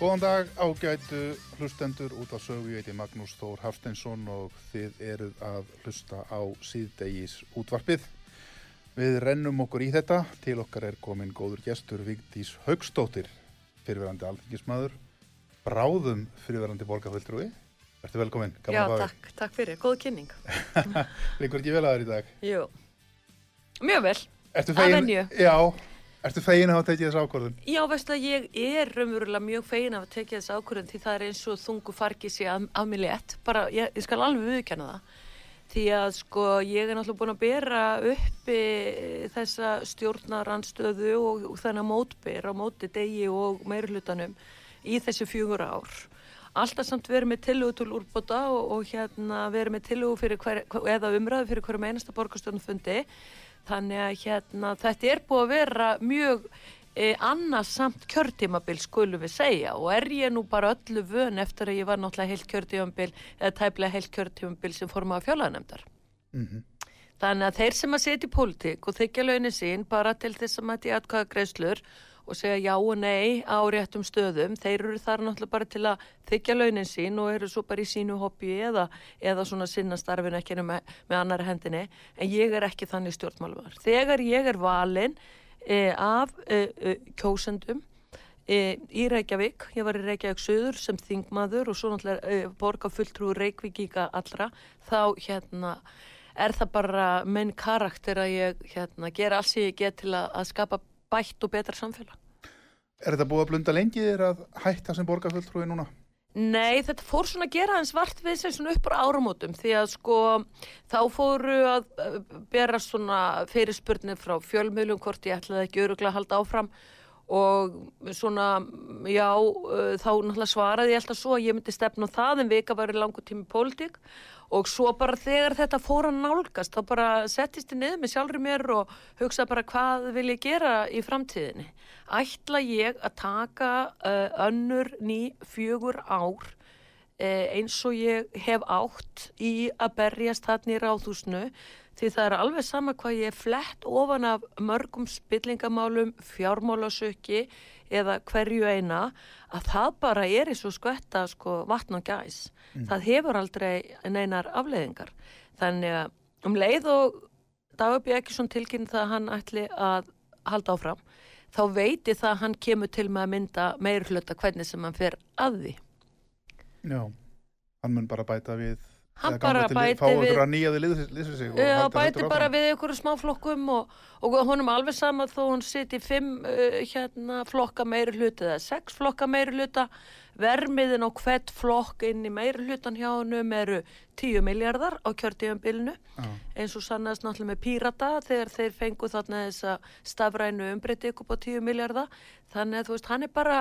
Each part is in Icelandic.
Góðan dag ágætu hlustendur út á sögu, ég heiti Magnús Þór Hafsteinsson og þið eruð að hlusta á síðdegis útvarpið. Við rennum okkur í þetta, til okkar er komin góður gestur Vigdís Haugstóttir, fyrirverandi alþingismadur, bráðum fyrirverandi borgarfjöldrúi. Ertu velkomin? Já, takk, takk fyrir, góð kynning. Liggur ekki vel að þér í dag? Jú, mjög vel, að venju. Já, Erstu fegin að hafa tekið þessu ákvörðun? Já, veistu að ég er raunverulega mjög fegin að hafa tekið þessu ákvörðun því það er eins og þungu fargið sér af, af mig létt, bara ég, ég skal alveg viðkjanna það. Því að sko ég er náttúrulega búin að bera uppi þessa stjórnaranstöðu og, og þannig að mótbyr á móti degi og meirulutanum í þessu fjögur ár. Alltaf samt verið með tilhugu til úrbota og, og hérna verið með hver, eða umræðu fyrir hverju meinasta borgarstjórnfundi þannig að hérna, þetta er búið að vera mjög e, annars samt kjörtímabil skulum við segja og er ég nú bara öllu vön eftir að ég var náttúrulega heilt kjörtímabil eða tæplega heilt kjörtímabil sem form af fjólaðanemdar mm -hmm. þannig að þeir sem að setja í pólitík og þykja launin sín bara til þess að mæti aðkvæða greiðslur og segja já og nei á réttum stöðum. Þeir eru þar náttúrulega bara til að þykja launin sín og eru svo bara í sínu hobby eða, eða svona sinnastarfin ekki með, með annar hendinni. En ég er ekki þannig stjórnmálvar þegar ég er valin e, af e, e, kjósendum e, í Reykjavík ég var í Reykjavík söður sem þingmaður og svo náttúrulega e, borga fulltrú Reykjavík allra þá hérna er það bara menn karakter að ég hérna, gera alls ég get til að, að skapa bætt og betra samfélag Er þetta búið að blunda lengi þér að hætta sem borgarfulltrúi núna? Nei, þetta fór svona að gera hans vart við sig svona upp á áramótum því að sko þá fóru að uh, bera svona fyrirspurnir frá fjölmiðlum hvort ég ætlaði ekki öruglega að halda áfram og svona, já, uh, þá náttúrulega svaraði ég alltaf svo að ég myndi stefna á það en vika var í langu tími pólitík og svo bara þegar þetta fór að nálgast þá bara settist ég niður með sjálfur mér og hugsa bara hvað vil ég gera í framtíðinni. Ætla ég að taka uh, önnur ný fjögur ár uh, eins og ég hef átt í að berjast þarna í ráðhúsnu því það er alveg sama hvað ég er flett ofan af mörgum spillingamálum, fjármálasöki eða hverju eina að það bara er í svo skvetta sko, vatn og gæs. Mm. Það hefur aldrei neinar afleiðingar. Þannig að um leið og Dagbjörn Ekkerson tilkynna það að hann ætli að halda áfram, þá veiti það að hann kemur til með að mynda meir hluta hvernig sem hann fer að því. Já, hann mun bara bæta við hann bara bæti við já, bæti bara við einhverju smáflokkum og, og honum alveg sama þó hún siti fimm uh, hérna, flokka meiri hluti eða sex flokka meiri hluta vermiðin og hvert flokk inn í meiri hlutan hjá hennum eru 10 miljardar á kjörtíðanbílinu eins og sannast náttúrulega með pírata þegar þeir fengu þarna þessa stafrænu umbreytti ykkur på 10 miljardar þannig að þú veist hann er bara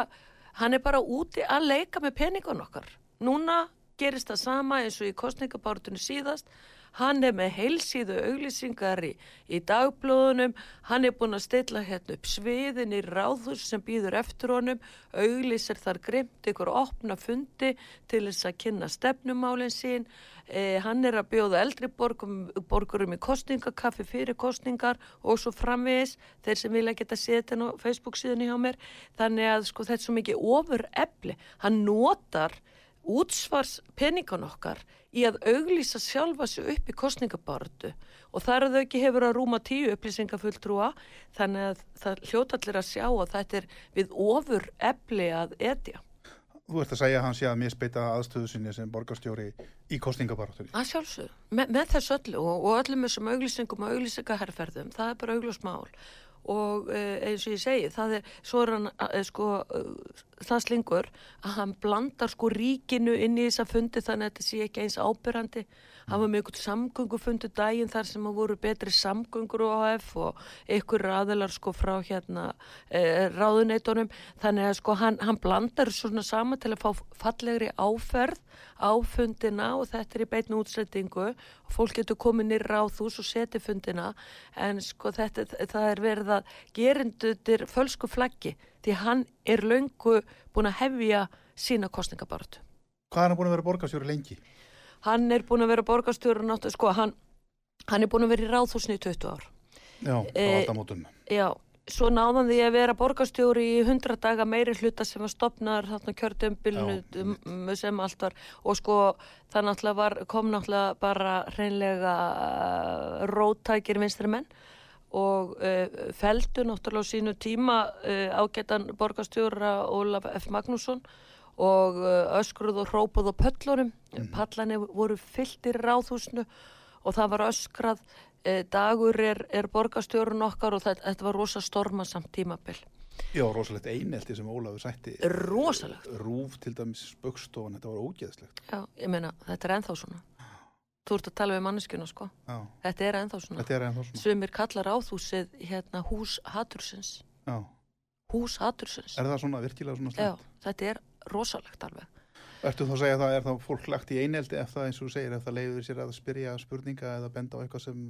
hann er bara úti að leika með peningun okkar. Núna gerist það sama eins og í kostningabártunni síðast. Hann er með heilsíðu auglýsingar í, í dagblóðunum hann er búin að stilla hérna upp sviðin í ráðhús sem býður eftir honum auglýsir þar grimt ykkur opna fundi til þess að kynna stefnumálinn sín. Eh, hann er að bjóða eldri borgum, borgurum í kostningakaffi fyrir kostningar og svo framvegis. Þeir sem vilja geta setja á Facebook síðan hjá mér. Þannig að sko þetta er svo mikið ofur efli hann notar útsvars peningan okkar í að auglýsa sjálfa sig upp í kostningabartu og þar að þau ekki hefur að rúma tíu upplýsingafulltrúa þannig að það hljótallir að sjá að þetta er við ofur efli að etja. Þú ert að segja að hann sé að misbeita aðstöðu sinni sem borgarstjóri í kostningabartunni. Að sjálfsög, Me, með þess öllu og, og öllum þessum auglýsingum og auglýsingaherrferðum, það er bara augljósmál og eh, eins og ég segi það er, svo er hann eh, sko það slingur að hann blandar sko ríkinu inn í þessa fundi þannig að þetta sé ekki eins ábyrrandi hann var með einhvern samgöngufundu daginn þar sem að voru betri samgöngur og AF og einhver aðelar sko frá hérna e, ráðuneitunum þannig að sko hann, hann blandar svona sama til að fá fallegri áferð áfundina og þetta er í beitnu útsettingu og fólk getur komið nýra á þús og seti fundina. En sko þetta það er verið að gerindutir fölsku flaggi því hann er löngu búin að hefja sína kostningabartu. Hvað er hann búin að vera borgarstjóri lengi? Hann er búin að vera náttúrulega, sko, hann, hann er búin að vera í ráðhúsni í 20 ár. Já, á e, aldamótum. Já, svo náðan því að vera borgarstjóri í 100 daga meiri hluta sem var stopnar þarna kjörðumbilinu sem allt var og sko það náttúrulega var, kom náttúrulega bara hreinlega rótækir vinstri menn og uh, feldu náttúrulega á sínu tíma uh, ágætan borgarstjóra Ólaf F. Magnússon og uh, öskruð og hrópuð á pöllunum. Mm. pallanir voru fyllt í ráðhúsnu og það var öskrað dagur er, er borgarstjórun okkar og þetta, þetta var rosa stormasamt tímabill Já, rosalegt einelti sem Ólafur sætti. Rosalegt. Rúf til dæmis spöggstofan, þetta var ógeðslegt. Já, ég meina, þetta er enþá svona Þú ert að tala við manneskjuna sko Já. Þetta er ennþá svona, svona. Sumir kallar áþúsið hérna hús hatursins Já. Hús hatursins Er það svona virkilega svona slett? Já, þetta er rosalegt alveg Ertu þá að segja að það er þá fólk lagt í eineldi ef það eins og segir, ef það leiður sér að spyrja spurninga eða benda á eitthvað sem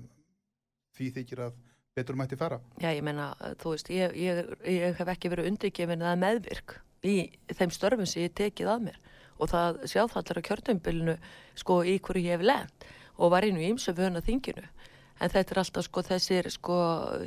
því þykir að betur mætti fara? Já, ég menna, þú veist, ég, ég, ég hef ekki verið undirgefin eða meðvirk í þeim störfum sem ég tekið að mér og það sjá það allir á kjörtumbilinu sko í hverju ég hef lend og var einu ímsu vöna þinginu. En þetta er alltaf sko þessir sko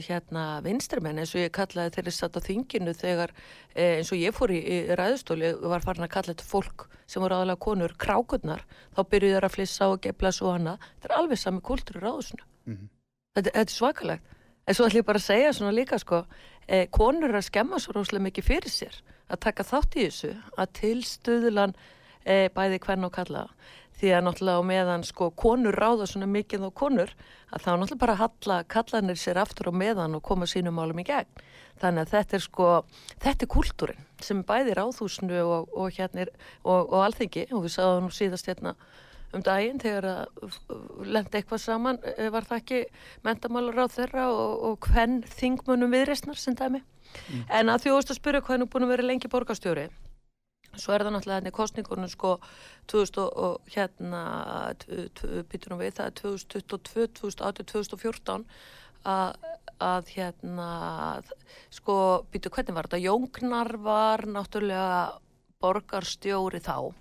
hérna vinstrimenn eins og ég kallaði þeirri satt á þinginu þegar eh, eins og ég fór í, í ræðustóli var farin að kalla þetta fólk sem voru aðalega konur krákurnar þá byrjuði það að flissa og gefla svo hana þetta er alveg sami kultur í ráðusinu mm -hmm. þetta, þetta er svakalegt. En svo ætlum ég bara að segja svona líka sko eh, konur er að skemma svo róslega mikið fyrir sér að taka þátt í þessu að tilstuðlan e, bæði hvern og kalla því að náttúrulega á meðan sko konur ráða svona mikið á konur að þá náttúrulega bara halla kallanir sér aftur á meðan og koma sínum málum í gegn. Þannig að þetta er sko, þetta er kultúrin sem bæðir áþúsnu og, og hérna og, og alþingi og við sáðum nú síðast hérna um daginn þegar að lendi eitthvað saman eh, var það ekki mentamálar á þeirra og, og hvern þingmunum viðreysnar sem dæmi. Mm. En að þjóðast að spyrja hvað er nú búin að vera lengi borgarstjóri svo er það náttúrulega hérna í kostningunum sko 2000 og hérna býtur nú við það er 2022, 2018, 2014 að, að hérna sko býtur hvernig var þetta? Jóngnar var náttúrulega borgarstjóri þá.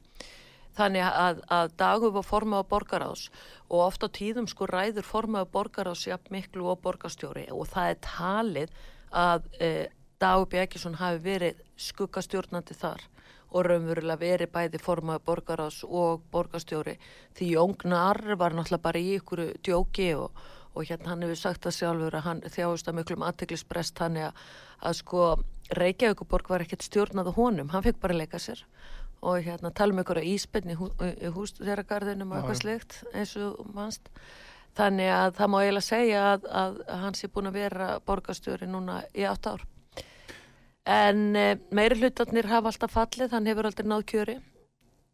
Þannig að, að dagur var formað á borgarás og ofta tíðum sko ræður formað á borgarás jafn miklu og borgarstjóri. Og það er talið að e, Dagur Bjækisson hafi verið skuggastjórnandi þar og raunverulega verið bæði formaði borgarás og borgarstjóri. Því Jóngnar var náttúrulega bara í ykkur djóki og, og hérna hann hefur sagt það sjálfur að hann þjáist að miklum aðteglisbrest hann er að, að sko Reykjavíkuborg var ekkert stjórnað honum, hann fekk bara leika sér. Og hérna tala um ykkur að íspenni hú, húst þeirra garðinum og eitthvað slikt eins og mannst þannig að það má eiginlega segja að, að, hann sé búin að vera borgarstjóri núna í átt ár en e, meiri hlutarnir hafa alltaf fallið, hann hefur aldrei náð kjöri.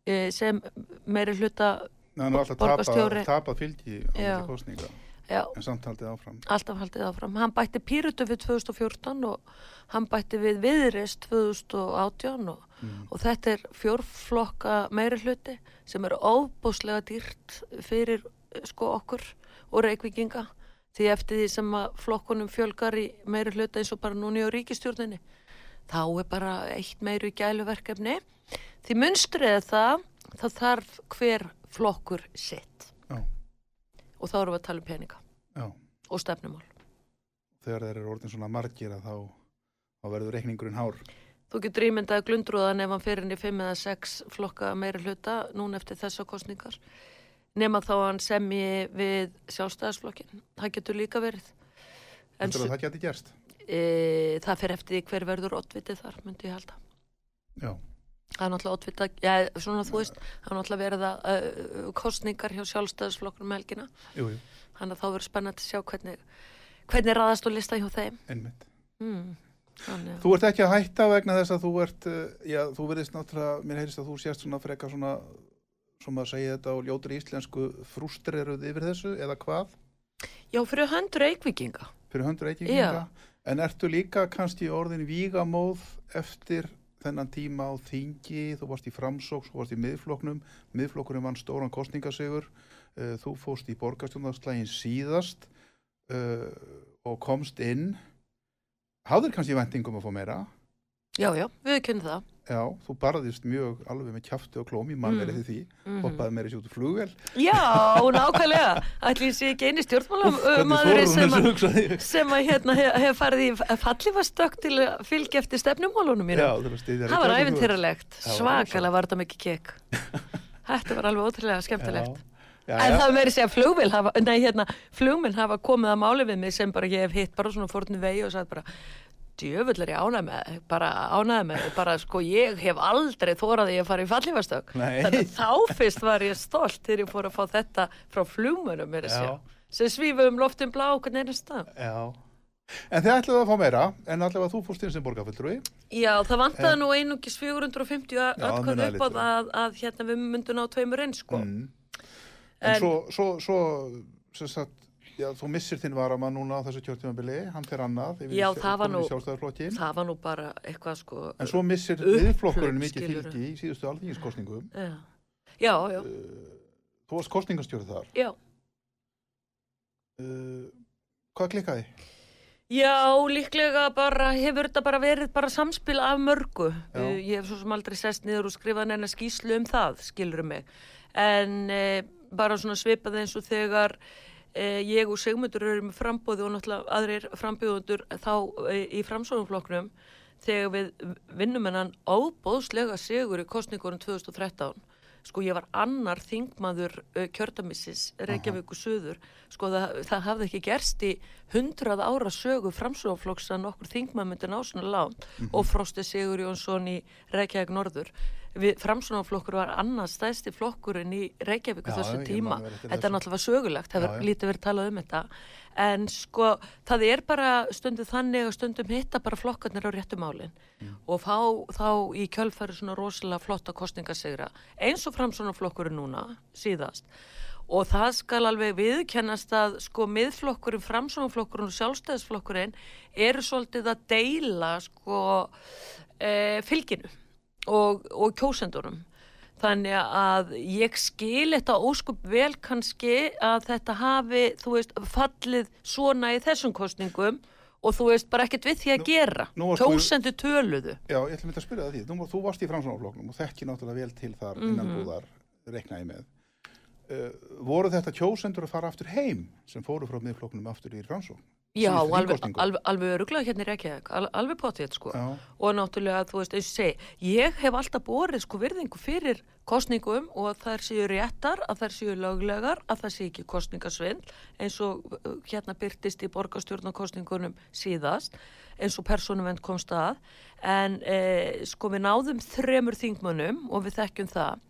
E, sem meiri hluta borgarstjóri tapað fylgi á þetta kostninga Já, en samt haldið áfram. Alltaf haldið áfram, hann bætti Pírutu við 2014 og hann bætti við Viðrist 2018 og, mm. og þetta er fjórflokka meiri hluti sem er óbúslega dýrt fyrir sko okkur og reykvikinga því eftir því sem að flokkunum fjölgar í meiri hluti eins og bara núni á ríkistjórninni þá er bara eitt meiru gæluverkefni. Því munstrið það þá þarf hver flokkur sitt. Já. og þá erum við að tala um peninga. Já. og stefnumál. Þegar þeir eru orðin svona margir að þá, þá verður reikningurinn hár. Þú getur ímyndað glundrúðan ef hann fyrir inn í 5 eða 6 flokka meira hluta núna eftir þessu kostningar nema þá hann semji við sjálfstæðisflokkin það getur líka verið. En það getur gerst e, það fer eftir hver verður oddvitið þar, myndi ég halda. Já. Það er náttúrulega oddvitað, já, svona þú veist það er náttúrulega verið að uh, kostningar hjá sjálfstæðisflokknum helgina. Jú, jú. þannig að þá verður spennandi að sjá hvernig hvernig raðast og lista hjá þeim. Einmitt. Mm, þannig, Þú ert ekki að hætta vegna þess að þú ert uh, já, þú verðist náttúrulega, mér heyrist að þú sést svona freka svona, svona að segja þetta á ljótur íslensku frústreruð yfir þessu, eða hvað? Já, fyrir höndur eikvikinga Fyrir höndur eikvikinga En ertu líka kannski orðin vígamóð eftir þennan tíma á þingi, þú varst í framsóks, þú varst í miðfloknum, miðflokkurinn vann stóran kostningasegur, uh, þú fóst í borgarstjóndagslægin síðast uh, og komst inn. Háður kannski vendingum að fá meira? Já, já, við kynum það. Já, þú barðist mjög alveg með kæfti og klóm í mannverið mm. því, mm hoppaði meira sér út úr flugvel. Já, nákvæmlega. Ætli sé ekki eini stjórnmálamöðurinn sem, sem að hérna, hef, hef farið í fallifastökk til að fylgja eftir stefnumálunum mínu. Já, það var stýðjar. Það var æfintýralegt. Svakalega var þetta mikið kekk. Þetta var alveg ótrúlega skemmtilegt. Já. Já, en það verður segja flugminn hafa, hérna, hafa komið að máli við mig sem bara ég hef hitt bara svona fórnu vegi og sagði bara djöfull er ég ánæg með, bara ánæg með, bara sko ég hef aldrei þóraði að fara í fallífastök. Þannig þá fyrst var ég stolt þegar ég fór að fá þetta frá flúmurum mér að sjá, sem svífum um loftum blá okkur neina stað. Já, en þið ætlaðu að fá meira, en allavega þú fórst inn sem borgarfulltrúi. Já, það vantaði en... nú einungis 450 aðkvæðu upp á það að, að hérna við myndum á tveimur eins sko. Mm. En, en svo, svo, svo, svo sagt, Já, þú missir þinn varamann núna á þessu kjörtímanbili, hann fer annað Já, það var, nú, það var nú bara eitthvað sko En svo missir viðflokkurinn mikið fylgi í síðustu alþingiskostningum Já, já, já. Uh, Þú varst kostningastjórið þar. Já. Uh, Hvað klikkaði? Já, líklega bara, hefur þetta bara verið bara samspil af mörgu. Uh, Ég hef svo sem aldrei sest niður og skrifað neina skýslu um það, skilurum mig. En bara svona svipað eins og þegar eh, ég og Sigmundur erum frambóði og náttúrulega aðrir frambjóðundur þá eh, í framsóðumflokknum þegar við vinnum hennan ábóðslega sigur í kostningunum 2013 sko ég var annar þingmaður uh, kjördamissis Reykjavík og Suður. Sko það, það hafði ekki gerst í hundrað ára sögu framsóflokks að nokkur þingmaður myndi ná svona lán. Mm -hmm. og Frosti Sigur Jónsson í Reykjavík Norður við, framsunaflokkur var annars stæðsti flokkurinn í Reykjavík á Já, þessu ég tíma. Þetta er náttúrulega sögulegt, Já, hefur lítið verið talað um þetta. En sko, það er bara stundum þannig og stundum hitta bara flokkarnir á réttu málinn Mm. og fá þá í kjölfæri svona rosalega flotta kostningasegra eins og framsunaflokkurinn núna síðast og það skal alveg viðkennast að sko miðflokkurinn, framsunaflokkurinn og sjálfstæðisflokkurinn eru svolítið að deila sko e, fylginu og, og kjósendurum þannig að ég skil þetta óskup vel kannski að þetta hafi, þú veist, fallið svona í þessum kostningum og þú veist bara ekkert við því að gera nú þú- kjósendu töluðu Já, ég ætlum þetta að spyrja það því. Þú, þú varst í framsvonarfloknum og þekki náttúrulega vel til þar Mhm. búðar, reikna ég með. Uh, voru þetta kjósendur að fara aftur heim sem fóru frá miðflokknum aftur í framsvon? Já, Síðustu alveg, þingkosningum? alveg, alveg öruglega hérna í Reykjavík, al, alveg potið sko. Og náttúrulega þú veist, eins og segi, ég hef alltaf borið sko virðingu fyrir kostningum og að þær séu réttar, að þær séu löglegar, að það sé ekki kostningasvindl eins og uh, hérna byrtist í borgarstjórnarkostningunum síðast eins og persónuvend komst að. En eh, sko við náðum þremur þingmönnum og við þekkjum það.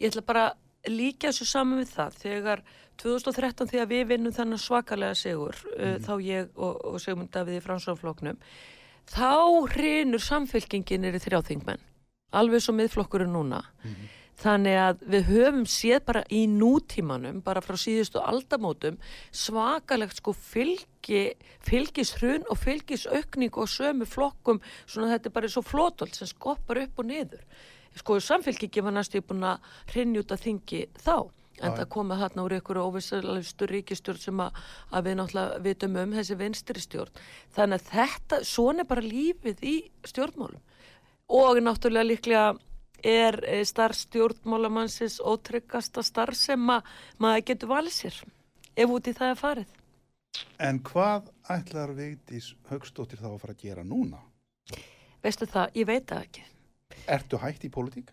Ég ætla bara líka þessu saman við það. Þegar 2013 þegar við vinnum þannig svakalega sigur uh, þá ég og, og Sigmund Davíð í fransáfloknum þá hrinur samfélkingin er í þrjáþingmenn alveg svo miðflokkurinn núna. Þannig að við höfum séð bara í nútímanum, bara frá síðustu aldamótum, svakalegt sko fylgi, fylgishrun og fylgisaukning og sömu flokkum, svona þetta er bara svo flótolt sem skoppar upp og niður sko samfélkingi var næstu búin að hrinja út að þingi þá en það komið þarna úr ykkur óvissalustu ríkistjórn sem að, að við náttúrulega vitum um þessi vinstri stjórn þannig að þetta, svona er bara lífið í stjórnmálum og náttúrulega líklega er eh, starf stjórnmálamannsins ótryggasta starf sem að maður getur valið sér ef út í það er farið. En hvað ætlar Vigdís Högstóttir þá að fara að gera núna? Veistu það, ég veit það ekki. Ertu hætt í pólitík?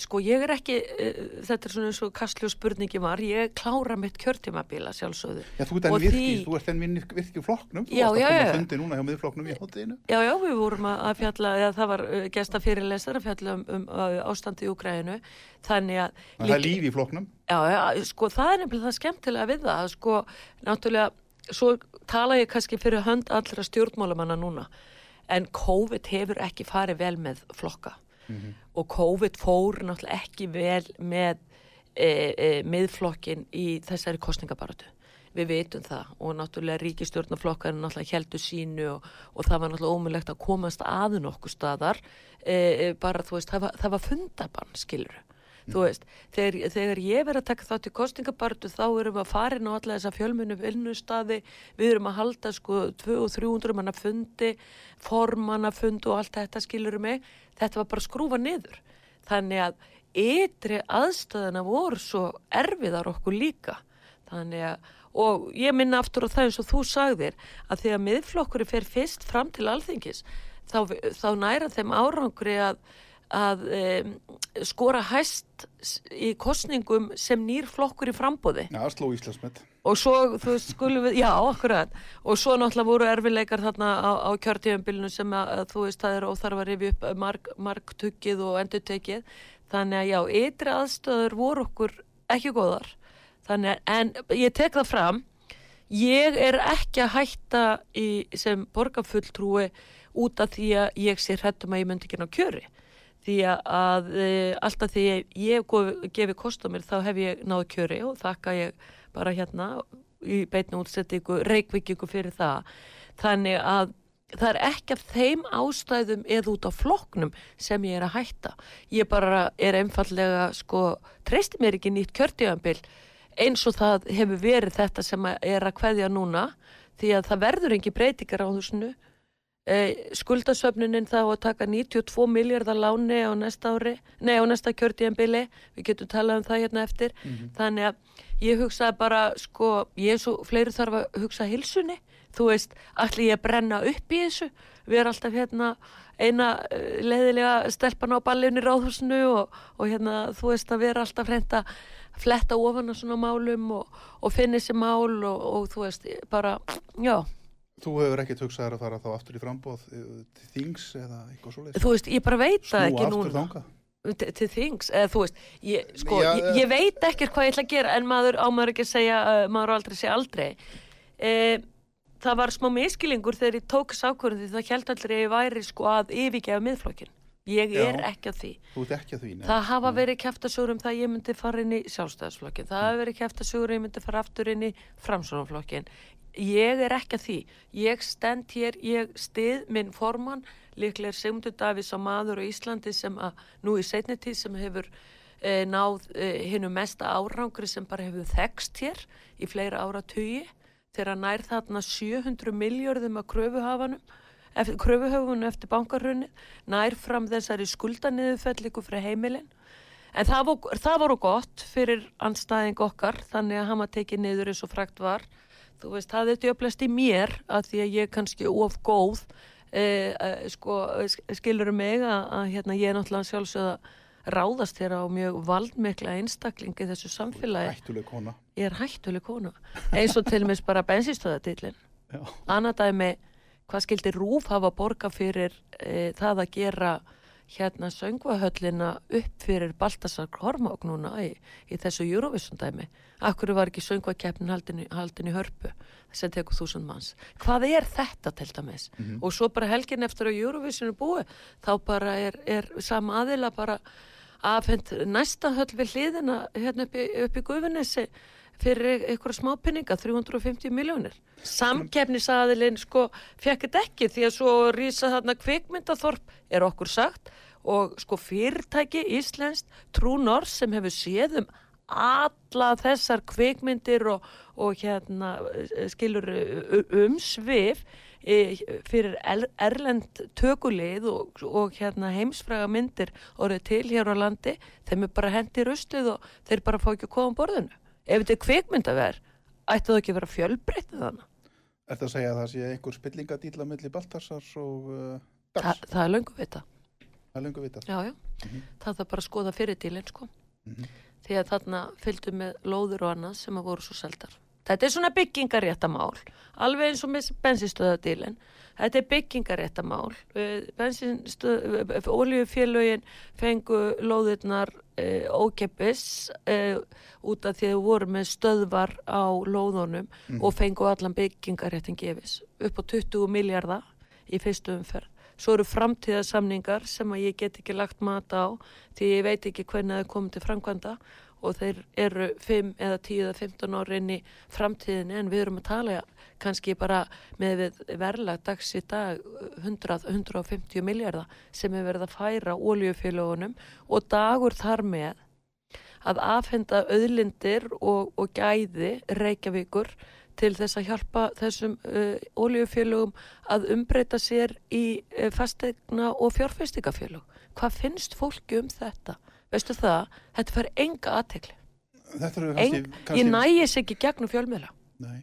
Sko ég er ekki, uh, þetta er svona eins og kastljó spurningi var, ég klára mitt kjörtímabíla sjálfsögðu. Já, þú ert enn Og virki, því- þú ert enn virki, virki í flokknum, þú Já, varst að já, koma já. að fundi núna hjá miðflokknum í hátteginu. Já, já, við vorum að fjalla, eða það var uh, gesta fyrirlesar að fjalla um, um uh, ástandi í Úgræðinu, þannig að... Það er líf í flokknum. Já, já, sko það er nefnilega það skemmtilega við það, að sko náttúrulega, svo tala ég kannski fyrir hönd allra stjórnmálamanna núna, en COVID hefur ekki farið vel með flokka og COVID fór náttúrulega ekki vel með e, e, miðflokkin í þessari kostningabaratu. Við veitum það. Og náttúrulega ríkistjórnarflokkarinn náttúrulega heldur sínu og, og það var náttúrulega ómulegt að komast að nokkuð staðar, e, e, bara þú veist, það var, það var fundabann, skilur Þú veist, þegar, þegar ég verið að taka þátt í kostningabartu þá erum við að fara inn á alla þessa fjölmunni vinnustadi, við erum að halda sko 200 og 300 manna fundi, formanna fundi og allt þetta skilurum mig, þetta var bara að skrúfa niður. Þannig að ytri aðstöðuna voru svo erfiðar okkur líka. Þannig að, og ég minna aftur á það eins og þú sagðir, að þegar miðflokkurinn fer fyrst fram til alþingis, þá, þá næra þeim árangri að að um, skora hæst í kostningum sem nýr flokkur í frambóði Já, sló Íslandsmet. Og svo, þú veist, skulum við, já, akkurat. Og svo náttúrulega voru erfileikar þarna á, á kjörtíðanbylnu sem að, þú veist, það er óþarf að rifja upp marg, margtuggið og endurtekið. Þannig að já, ytri aðstöður voru okkur ekki góðar. Þannig að, en ég tek það fram ég er ekki að hætta í, sem borgarfulltrúi út af því að ég sé hrættum að ég myndi ekki ná kjöri. Því að, e, alltaf því ég hef gof- gefið kost á mér þá hef ég náðu kjöri og þakka ég bara hérna í beitni útsettingu, reikvikingu fyrir það. Þannig að það er ekki af þeim ástæðum eða út á flokknum sem ég er að hætta. Ég bara er einfallega sko, treysti mér ekki nýtt kjörtíðanbill eins og það hefur verið þetta sem er að kveðja núna því að það verður engi breytingar á eh, skuldasöfnunin þá að taka 92 miljardar láni á næsta ári, nei á næsta kjörtíðanbili, við getum talað um það hérna eftir, þannig að ég hugsaði bara, sko, ég er svo, fleiri þarf að hugsa hilsunni, þú veist, allir ég að brenna upp í þessu, við erum alltaf hérna eina eh, leiðilega stelpan á ballinu í ráðhúsinu og, og hérna, þú veist, að vera alltaf hreinda fletta ofan á svona málum og, og finna þessi mál og, og þú veist, bara, já, Þú hefur ekkert hugsaður að fara þá aftur í frambóð eh, til þings eða eitthvað svo leiðis. þú veist, ég bara veit það ekki aftur núna. þangað. til, til þings, eða þú veist ég, sko, Já, ég, eh. ég veit ekkert hvað ég ætla að gera en maður á maður ekki að segja uh, maður aldrei segja aldrei uh, það var smá miskilingur þegar ég tók þess ákvörðin því það held allir að ég væri sko að yfirgefa miðflokkin ég Já. er ekki að því Þú ert ekki að því, nei. Það hafa verið kæftasögur um það að ég myndi fara inn í sjálfstæðisflokkin. Það hafa verið kæftasögur að ég myndi fara aftur inn í framsónaflokkin. Ég er ekki að því. Ég stend hér, ég stið minn formann, líklega er Sigmundur Davís á maður á Íslandi sem að nú í setni tíð sem hefur e, náð e, hinnu mesta árangri sem bara hefur þekst hér í fleira ára tugi þegar nær þarna 700 miljörðum að kröfuhafanum eftir, kröfuhöfunum eftir bankarunni nær fram þessari skuldaniðufelliku fyrir heimilin. En það, vor, það voru gott fyrir anstæðing okkar þannig að hann var tekið niður eins og frækt var þú veist, það er djöflast í mér að því að ég er kannski of góð eh, eh, sko, skilur mig að, að hérna, ég er náttúrulega sjálfsögða ráðast þér á mjög valdmikla einstaklingi þessu samfélagi Hættuleg kona. ég er hættuleg kona eins og til og meins bara bensinstöðatillin Já. annað dæmi hvað skildi Rúf hafa borga fyrir e, það að gera hérna söngvahöllina upp fyrir Baltasar Kormák núna í, í þessu Eurovision dæmi akkur var ekki söngvakeppnin haldin, haldin í hörpu sem tekur þúsund manns? Hvað er þetta til dæmis? Og svo bara helgin eftir að Eurovision er búið þá bara er, er sama aðila bara afhend næsta höll við hliðina hérna upp í, í Guðunessi fyrir einhverja smápinninga, 350 miljónir. Samkefnisaðilinn sko fekk þetta ekki því að svo rísa þarna kvikmyndaþorp er okkur sagt. Og sko fyrirtæki Íslenskt Trú Norsk sem hefur séð um alla þessar kvikmyndir og, og hérna eh, skilur eh, umsvif eh, fyrir er- erlend tökulið og, og hérna heimsfræga myndir orðið til hér á landi þeim er bara hendi ruslið og þeir bara fá ekki að koma á borðinu ef þetta er kvikmyndaver ætti það ekki að vera fjölbreytið þannig Er það að segja að það sé einhver spillingadíla milli Baltarsars og uh, Þa, Dags? það er löngu vita Það er lengur vitað. já, já. það þarf bara að skoða fyrirtílinn sko. Því að þarna fylgdu með lóður og annað sem að voru svo seldar. Þetta er svona byggingaréttamál alveg eins og með bensinstöðadílinn þetta er byggingaréttamál oljufélögin fengu lóðirnar uh, ókeppis uh, út af því að voru með stöðvar á lóðunum og fengu allan byggingaréttin gefis upp á 20 miljardar í fyrstu umferð svo eru framtíðasamningar sem að ég get ekki lagt mat á því ég veit ekki hvernig það komið til framkvæmda og þeir eru 5 eða 10 eða 15 ári inn í framtíðinni en við erum að tala kannski bara með við verðlag dags í dag 100-150 miljardar sem er verið að færa oljufélagunum og dagur þar með að afhenda auðlindir og, og gæði Reykjavíkur til þess að hjálpa þessum uh, oljufélögum að umbreyta sér í uh, fastegna og fjárfestingafélög. Hvað finnst fólki um þetta? Veistu það, þetta fær enga eru Eng, ég nægis ekki gegnum fjölmiðla. Nei.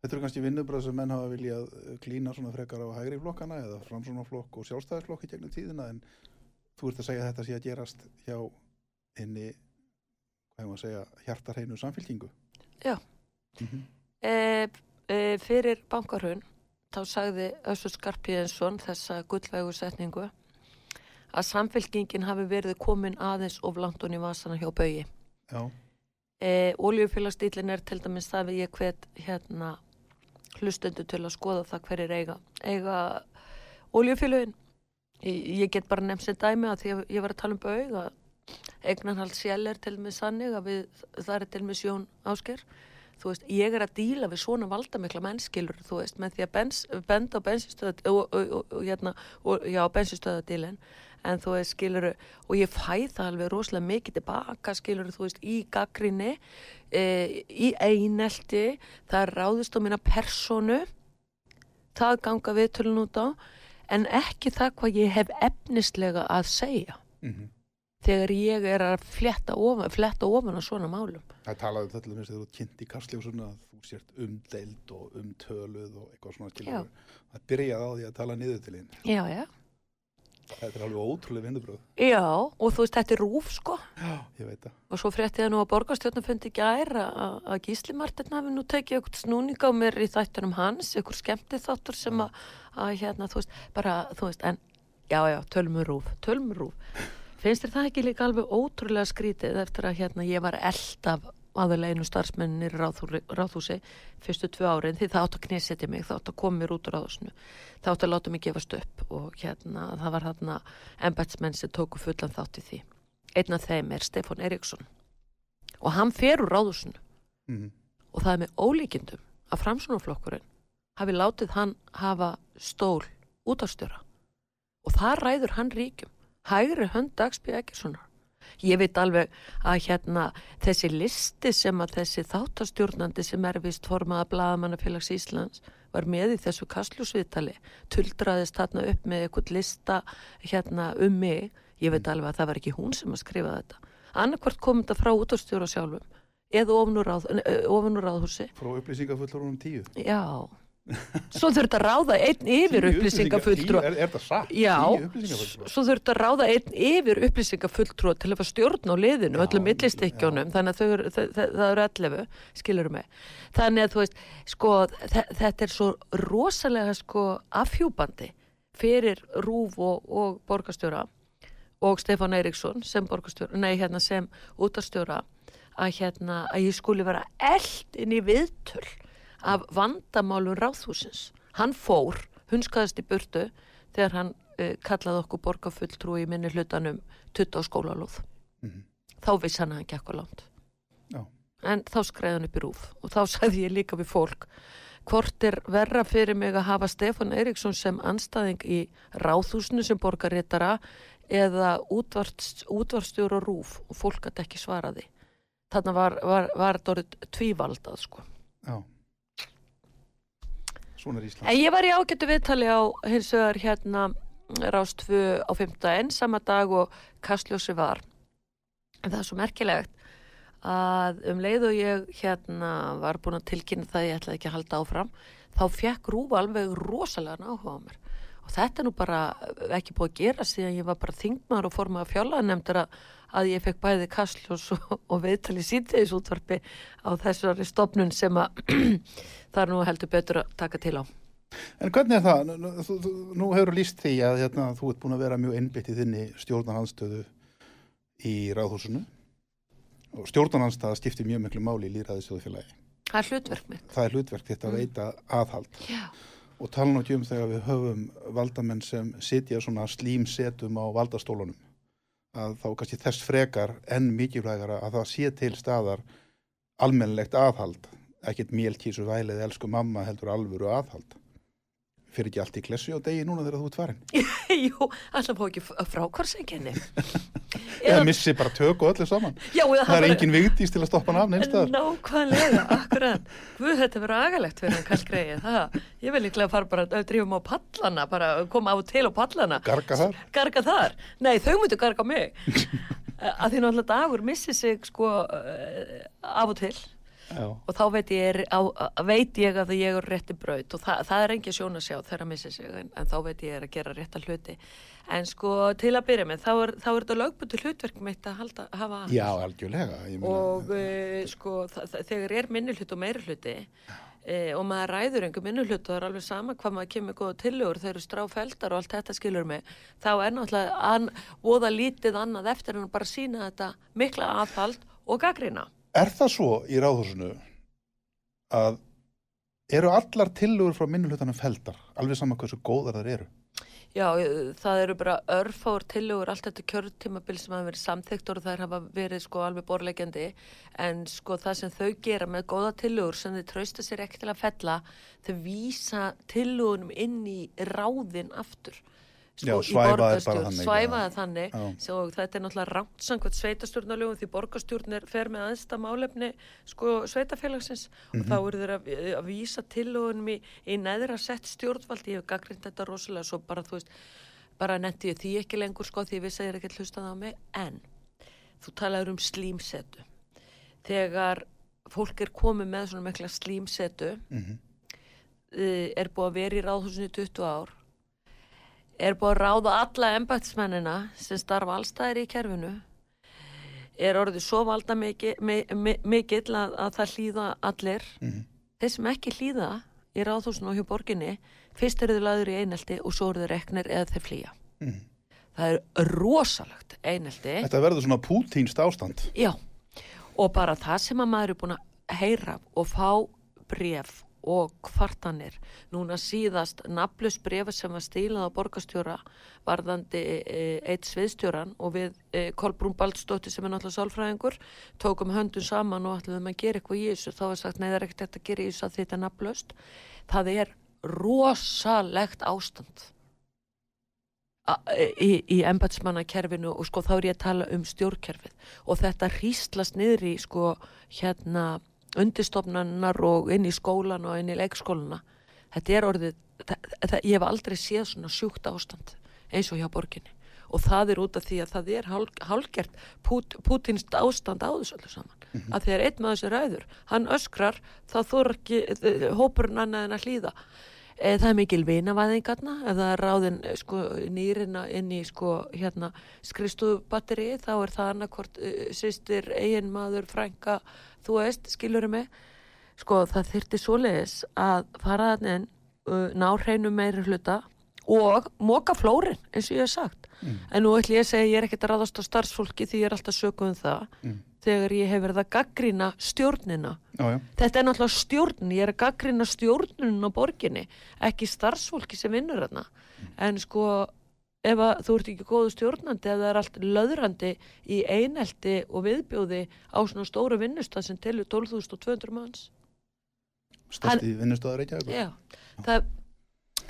Þetta eru kannski vinnubröð sem menn hafa viljað uh, klína svona frekar á hægri flokkana eða framsónaflokk og sjálfstæðisflokk í gegnum tíðina en þú ert að segja að þetta sé að gerast hjá inni, hvað hefum að segja, hjartarheinu samfélkingu. Já. Mm E, e, fyrir bankarhun, þá sagði Össur Skarpíðinsson þessa gullvegu setningu að samfélkingin hafi verið komin aðeins of langt í vasana hjá baugi. Já, E, Oljufélagsdýlin er til dæmis það við ég hvet hérna hlustendur til að skoða það hverjir eiga. Eiga oljufélagin. Ég get bara nefnt sér dæmi að því að ég var að tala um baug að eignarhald sjæl er til dæmis sannig að við, það er til dæmis Jón Ásker. Þú veist, ég er að díla við svona valdamikla mennskilur, þú veist, með því að bens, benda á bensinstöða og, og, og, hérna, og, já, bensinstöðadílin en þú veist, skiluru, og ég fæ það alveg rosalega mikið tilbaka, skiluru, þú veist, í gaggrinni, e, í einelti, það er ráðist á mína personu, það ganga við tölun út á, en ekki það hvað ég hef efnislega að segja. Mm þegar ég er að fletta ofan, fletta ofan á svona málum. það talaði þetta með þegar þú ert kynnt í kastljósuna að þú sért umdeild og umtöluð og eitthvað svona skilur. Það byrjaði á því að tala niður til hinn. Já, já. Þetta er alveg ótrúlega vinnubröð. Já, og þú veist, þetta er rúf, sko. Já, ég veit það. Og svo frétti það nú að borgarstjórnafundi gæra að að Gísli Martin hafi nú tekið eitthvað snúning á mér í þættunum hans, eitthvað skemmtið þáttur sem að, að hérna, þú veist, bara, þú veist, en já, já, tölmur rúf, tölmur rúf. Finnst þér það ekki líka alveg ótrúlega skrítið eftir að hérna ég var eld af aðalega einu starfsmennir ráðhúsi fyrstu tvö árin því það átt að knesetja mig, það átt að koma mér út úr ráðhúsinu. Það átt að láta mig gefast upp og hérna það var hérna embætsmenn sem tóku fullan þátt í því. Einn af þeim er Stefan Eriksson og hann fer úr ráðhúsinu. Mm. og það er með ólíkindum að framsunarflokkurinn hafi látið hann hafa stól út af stjóra og það ræður hann ríkjum hægri hönd Dagsby Ekkersonar ég veit alveg að hérna þessi listi sem að þessi þáttastjórnandi sem er vist formaða Blagamannafélags Íslands var með í þessu kastljósviðtali tuldraðist þarna upp með eitthvað lista hérna um mig. Ég veit alveg að það var ekki hún sem að skrifa þetta. Annarkvart kom þetta frá útastjóra sjálfum eða ofnur ráðhúsi. Frá upplýsingafullur um tíu. Já Svo þurft að ráða einn yfir upplýsingafulltrú Er, er það satt? Já, svo þurft að ráða einn yfir upplýsingafulltrú til að fá stjórn á liðinu, já, öllum millistekjónum þannig að þau, það, það eru 11 skilurum mig. Þannig að þú veist sko, þetta er svo rosalega sko afhjúbandi fyrir Rúf og, og borgastjóra og Stefán Eiríksson sem borgastjóra, nei hérna sem útastjóra að hérna að ég skuli vera eld inn í viðtöl af vandamálun ráðhúsins. Hann fór, hunskaðist í burtu þegar hann uh, kallaði okkur borgarfulltrú í minni hlutanum tutt á skólalóð. Mm -hmm. Þá viss hann að hann gekk á land. Já. En þá skreiði hann upp í rúf og þá sagði ég líka við fólk hvort er verra fyrir mig að hafa Stefan Eriksson sem anstæðing í ráðhúsinu sem borgarréttara eða útvarstjóru og rúf og fólk gæti ekki svaraði. Þannig var, var, var þetta orðið tvívaldað sko. Já. Svona er Ísland. En ég var í ágættu viðtali á hins vegar hérna rástfu á 15. sama dag og Kastljósi var. En það er svo merkilegt að um leið og ég hérna var búin að tilkynna það ég ætlaði ekki að halda áfram þá fekk Rúfa alveg rosalega náhuga á mér og þetta er nú bara ekki búið að gera síðan ég var bara þingmar og formað að fjála nefndur að, að ég fekk bæði Kastljós og, og viðtali síðdegisútvarpi á þessari stopnun sem að það er nú heldur betur að taka til á. En hvernig er það? Nú, nú, nú hefur líst því að hérna, þú ert búin að vera mjög innbytt í þinni stjórnarhansstöðu í ráðhúsinu og stjórnarhansstöða skiptir mjög miklu máli í líraðisjóðufélagi. Það er hlutverk mitt. Það er hlutverk þetta að mm. veita aðhald. Já. Og tala nú ekki um þegar við höfum valdamenn sem sitja svona slímsetum á valdastólunum að þá kannski þess frekar enn mikilvægara að það sé til staðar almennlegt aðhald ekkert mélkísu vælið elsku mamma heldur alvöru aðhald fyrir ekki allt í klessu á degi núna þegar þú ert farin? Jú, alltaf fá ekki frákvarsenginni Eða missi bara tök og öllu saman. Já, það, er engin vigtís til að stoppa hann af neinstæðar Nákvæmlega, akkurat. Guð, þetta verður agalegt fyrir hann kallgreið Ég vil líklega fara bara að drifum á pallana bara koma á til á pallana. Garga þar. Garga þar, nei þau mútu garga mig. Að því náttúrulega dagur missi sig sko uh, af og til Já. og þá veit ég, á, veit ég að ég er rétti braut. Og það, það er engi sjón að sjá þegar að missa sig en, en þá veit ég að gera rétta hluti. En sko til að byrja með þá er, þá er þetta lögbundu hlutverk mitt að halda, hafa aðeins. Já, algjörlega og uh, sko þegar er minni hlut og meiri hluti uh, og maður ræður einhver minni hlut og það er alveg sama hvað maður kemur góða tilugur þau eru stráfældar og allt þetta skilur mig þá er náttúrulega voða lítið annað eftir en bara sína þetta mikla aðhald og gaggrina Er það svo í ráðhúsinu að eru allar tilugur frá minnulutanum feldar, alveg saman hversu góðar þar eru? Já, það eru bara örfár tilugur allt þetta kjörtímabil sem hafa verið samþyktur og þær hafa verið sko alveg borlegjandi en sko það sem þau gera með góða tilugur sem þau trausta sér ekki til að fella þau vísa tilugunum inn í ráðin aftur sko, Já, svæfaði þannig, svæfaði þannig. Og þetta er náttúrulega rámt samkvæmt sveitastjórnarlögum því borgarstjórnir fer með aðsta málefni sko, sveitafélagsins mm -hmm. og þá eru þeir að, að vísa tilögunum í, í neðra sett stjórnvald. Ég hef gaggrind þetta rosalega svo bara þú veist bara netti því ekki lengur sko því ég er ekki hlustað á mig. En þú talaður um slímsetu. Þegar fólk er komið með svona mikla slímsetu mm -hmm. er búið að vera í ráðhúsinu 20 ár er búið að ráða alla embætsmennina sem starfa allstæðir í kerfinu er orðið svo valda mikill mikil að, að það hlýða allir mm -hmm. þeir sem ekki hlýða í ráðhúsinu og hjá borginni fyrst eru þau laður í einelti og svo eru þau reknir eða þeir flýja mm -hmm. það er rosalegt einelti Þetta verður svona pútínst ástand. Já, og bara það sem að maður er búin að heyra og fá bref og kvartanir. Núna síðast naflus brefi sem var stílað á borgastjóra varðandi e, eitt sviðstjóran og við e, Kolbrún Baldstóttir sem er náttúrulega sálfræðingur tókum höndun saman og ætluðum að gera eitthvað í þessu þá var sagt er ekkert að gera í þessu að þetta er naflust. Það er rosalegt ástand í, í embatsmannakerfinu og sko þá er ég að tala um stjórnkerfið og þetta hríslast niður í sko hérna undistofnanar og inn í skólan og inn í leikskóluna þetta er orðið, það, það, ég hef aldrei séð svona sjúkt ástand eins og hjá borginni. Og það er út af því að það er hálg, hálgert Pút, Pútinst ástand á þessu öllu saman. Mm -hmm. að að einn maður sem ræður hann öskrar, þá þór ekki hópurinn annað en að hlýða það er mikil vinavæðingarna ef það er ráðin sko, nýrina inn í sko, hérna, skristubatteri þá er það annarkort uh, sýstir, eigin maður, frænka þú veist, skilurum mig sko það þyrti svoleiðis að fara þannig uh, ná hreinu meiri hluta og móka flórin eins og ég hef sagt mm. en nú ætlum ég að segja ég er ekkert að ráðast á starfsfólki því ég er alltaf sökuð um það mm. Þegar ég hef verið að gaggrína stjórnina. Já, já. þetta er náttúrulega stjórn ég er að gaggrína stjórnun á borginni ekki starfsfólki sem vinnur þarna. Mm. en sko ef að þú ert ekki góðu stjórnandi eða það er allt löðrandi í einelti og viðbjóði á svona stóru vinnustad sem telur 12.200 manns. Stærsti vinnustadar ekki Já, það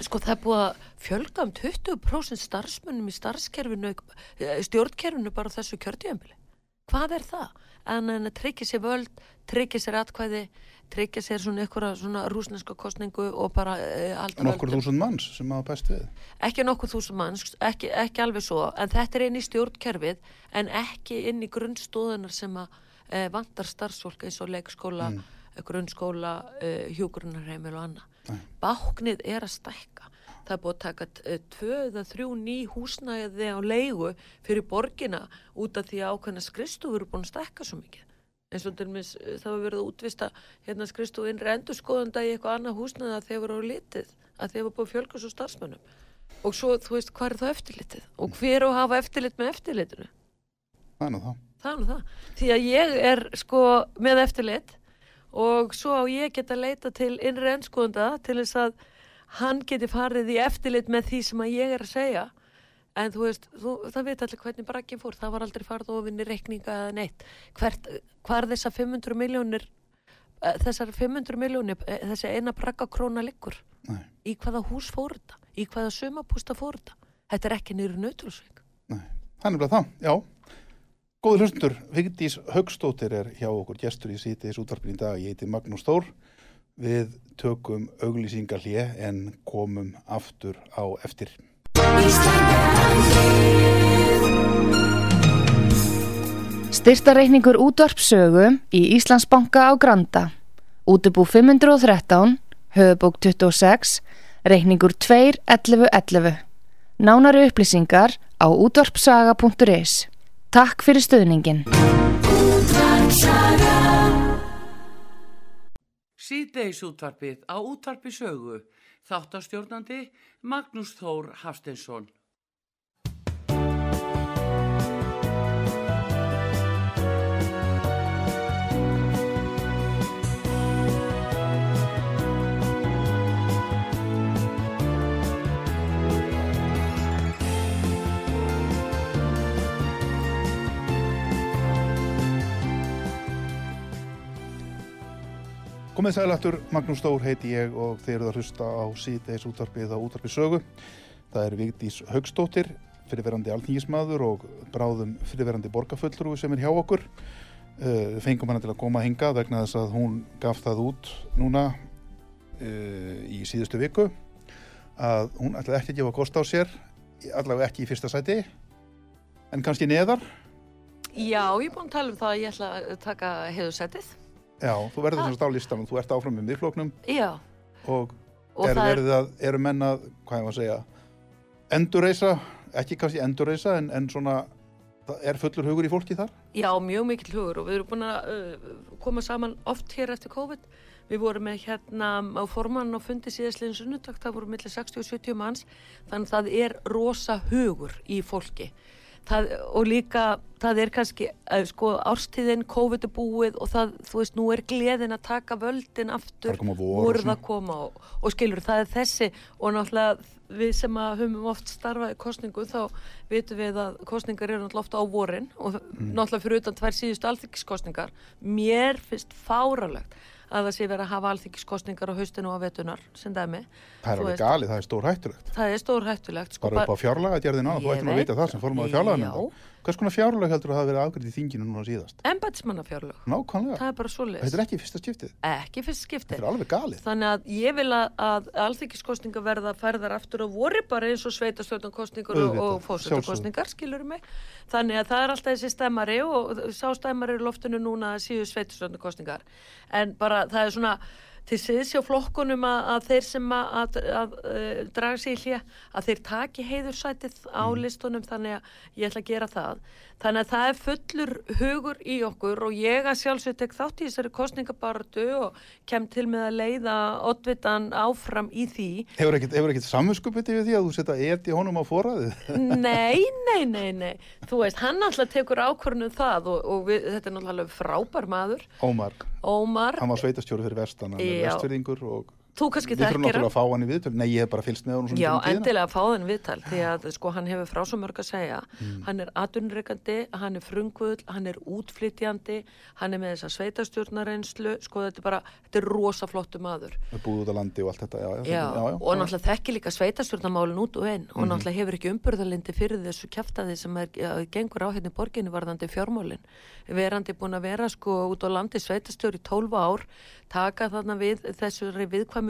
sko það er búið að fjölga um 20% starfsmönnum í starfskerfinu eh, stjórnkerfinu bara þessu kjörtjöfambili hvað er það? En að tryggja sér völd, tryggja sér atkvæði tryggja sér svona ykkur svona rúsneska kostningu og bara e, Nokkur þúsund manns sem hafa pæst við. Ekki nokkur þúsund manns, ekki, ekki alveg svo en þetta er inn í stjórnkerfið en ekki inn í grunnstóðunar sem að e, vantar starfsfólk eins og leikskóla, mm. grunnskóla e, hjúgrunarheimil og annað. Báknið er að stækka það er búið að taka tvö eða þrjú ný húsnæði á leigu fyrir borgina út af því að ákveðna skristúfur eru búin að stækka svo mikið. Eins og til og meins það hefur verið að útvista hérna skristúfin rendurskoðanda í eitthvað annað húsnæði að þeir voru á litið að þeir voru búin að fjölga svo starfsmönnum. Og svo þú veist hvað er það eftirlitið? Og hver og hafa eftirlit með eftirlitinu? Það er nú það. Það er nú það. Því að ég er sko með eftirlit og svo á ég geta leita til innri ennskoðanda til þess að hann geti farið í eftirlit með því sem að ég er að segja. En þú veist, þú, það veit allir hvernig brakkinn fór, það var aldrei farið ofinni reikninga eða neitt, hvert hvað er þessar 500 miljónir eh, þessar 500 miljónir eh, þessi eina brakkakróna liggur? Nei. í hvaða hús fór þetta? Í hvaða sumapústa fór þetta? Þetta er ekki nýru Nei, þannig að það, já. Góður hlustundur, Vigdís Högstóttir er hjá okkur gestur í sítiðis útvarpin í dag. Ég heiti Magnús Stór. Við tökum auglýsingar hlje en komum aftur á eftir. Styrtareikningur útvarpsögu í Íslandsbanka á Granda. Útubú 513, höfubók 26, reikningur 2.11.11. Nánari upplýsingar á útvarpsaga.is. Takk fyrir stöðningin. Síðdeis útvarpið á útvarpi sögu. Þáttastjórnandi Magnús Þór Hafstensson. Komið sælættur, Magnús Stór heiti ég og þeir eru að hlusta á síðdeis útvarpið á útvarpið sögu. Það er Vigdís Högstóttir, fyrirverandi alþingismadur og bráðum fyrirverandi borgarfullrúi sem er hjá okkur. Uh, fengum hana til að koma að hinga vegna þess að hún gaf það út núna uh, í síðustu viku að hún ætlaði ekki að gefa kost á sér, allavega ekki í fyrsta sæti, en kannski neðar. Já, ég er búin að tala um það að ég ætla að taka heiðursætið. Já, þú verður þess að stá listanum, þú ert áfram með miðfloknum Já. og, Og er er- að, eru menn að, hvað ég var að segja, endurreisa, ekki kannski endurreisa, en, en svona, er fullur hugur í fólki þar? Já, mjög mikill hugur og við erum búin að uh, koma saman oft hér eftir COVID. við vorum með hérna á formann og fundi síðastliðin sunnudag, það voru millir 60 og 70 manns, þannig að það er rosa hugur í fólki. Það, og líka, það er kannski uh, sko árstíðin, COVID er búið og það, þú veist, nú er gleðin að taka völdin aftur, Það að koma vor og voruð að koma og, og skilur, það er þessi og náttúrulega við sem að höfum oft starfað í kostningu þá vitum við að kostningar eru náttúrulega ofta á vorin og Mm. náttúrulega fyrir utan tvær síðustu alþykkiskostningar mér finnst fáralegt að það sé verið að hafa alþykkiskostningar á haustinu og vetunar sem dæmi Það er Þú alveg galið, það er stór hættulegt. það er stór hættulegt sko, Bara upp á fjárlaga djerðina, þú Ég ættir nú að veit vita það sem það. fjárlaga Já. Hvers konar fjárlag heldur að það verið afgriðt í þinginu núna síðast? embætismannafjárlög, Nákvæmlega. það er bara svo Þetta er ekki fyrsta skiptið. ekki fyrst skipti Þetta er alveg galið. Þannig að ég vil að, að alþykkiskostningar verða færðar aftur á vori bara eins og sveitastjórnarkostningar og, og fósundakostningar, skilur mig. Þannig að það er alltaf þessi stemmari og sá stemmari í loftinu núna síðu sveitastjórnarkostningar. En bara það er svona til síðs hjá flokkunum að, að þeir sem að, að, að, að draga sig í hlje, að þeir taki heiðursætið á Mm. listunum þannig að ég ætla að gera það. Þannig að það er fullur hugur í okkur og ég að sjálfsög tek þátt í þessari kostningabaratu og kem til með að leiða oddvitan áfram í því. Hefur ekkit samvinskupið yfir því að þú setja eti honum á foraðið? Nei, nei, nei, nei. Þú veist, hann alltaf tekur ákvörnum það og, og við, þetta er náttúrulega frábær maður. Ómar, Ómar, hann var sveitastjóri fyrir vestan, hann er vestfyrðingur og þú kannski við þurfum þekkir náttúrulega hann. að fá hann í viðtöl. Nei, ég hef bara fylgst með svona Já, tíðina. endilega að fá þenn viðtal því að sko hann hefur frá svo mörg að segja Mm. hann er atvinnreikandi, hann er frungull hann er útflytjandi hann er með þessa sveitastjórnareynslu sko þetta er bara, þetta er rosa flottu maður Við búið út á landi og allt þetta, já, já. Já, já, og náttúrulega þekki líka sveitastjórnarmálin út og einn og náttúrulega hefur ekki umbyrðalindi fyrir þessu kjaftaði sem er, gengur á hérna í borginni varðandi fjármálin verandi búin að vera sko út á landi sveitastjóri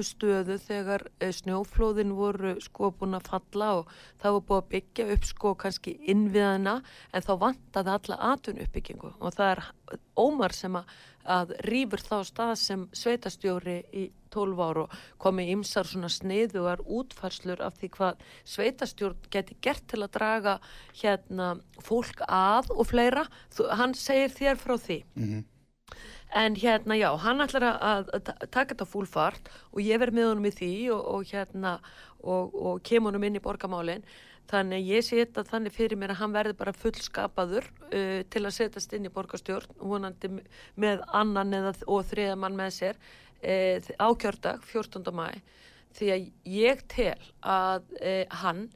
í 12 ár taka þarna við þessu viðkvæmu stöðu þegar eh, snjóflóðin voru sko búin að falla og það var búin að byggja upp sko kannski innviðana en þá vantaði alla atun uppbyggingu og það er Ómar sem að, að rýfur þá stað sem sveitastjóri í 12 ár og komi ymsar svona sniðugar útfærslur af því hvað sveitastjórn geti gert til að draga hérna fólk að og fleira. Þú, hann segir þér frá því. Mhm. En hérna, já, hann ætlar að, að, að ta- taka þetta fúlfart og ég verð með honum í því og, og hérna, og, og kem honum inn í borgamálinn. Þannig ég sé þetta þannig fyrir mér að hann verði bara fullskapaður uh, til að setjast inn í borgarstjórn, vonandi m- með annan eða og þriða mann með sér uh, ákjördag 14. mæ. Því að ég tel að uh, hann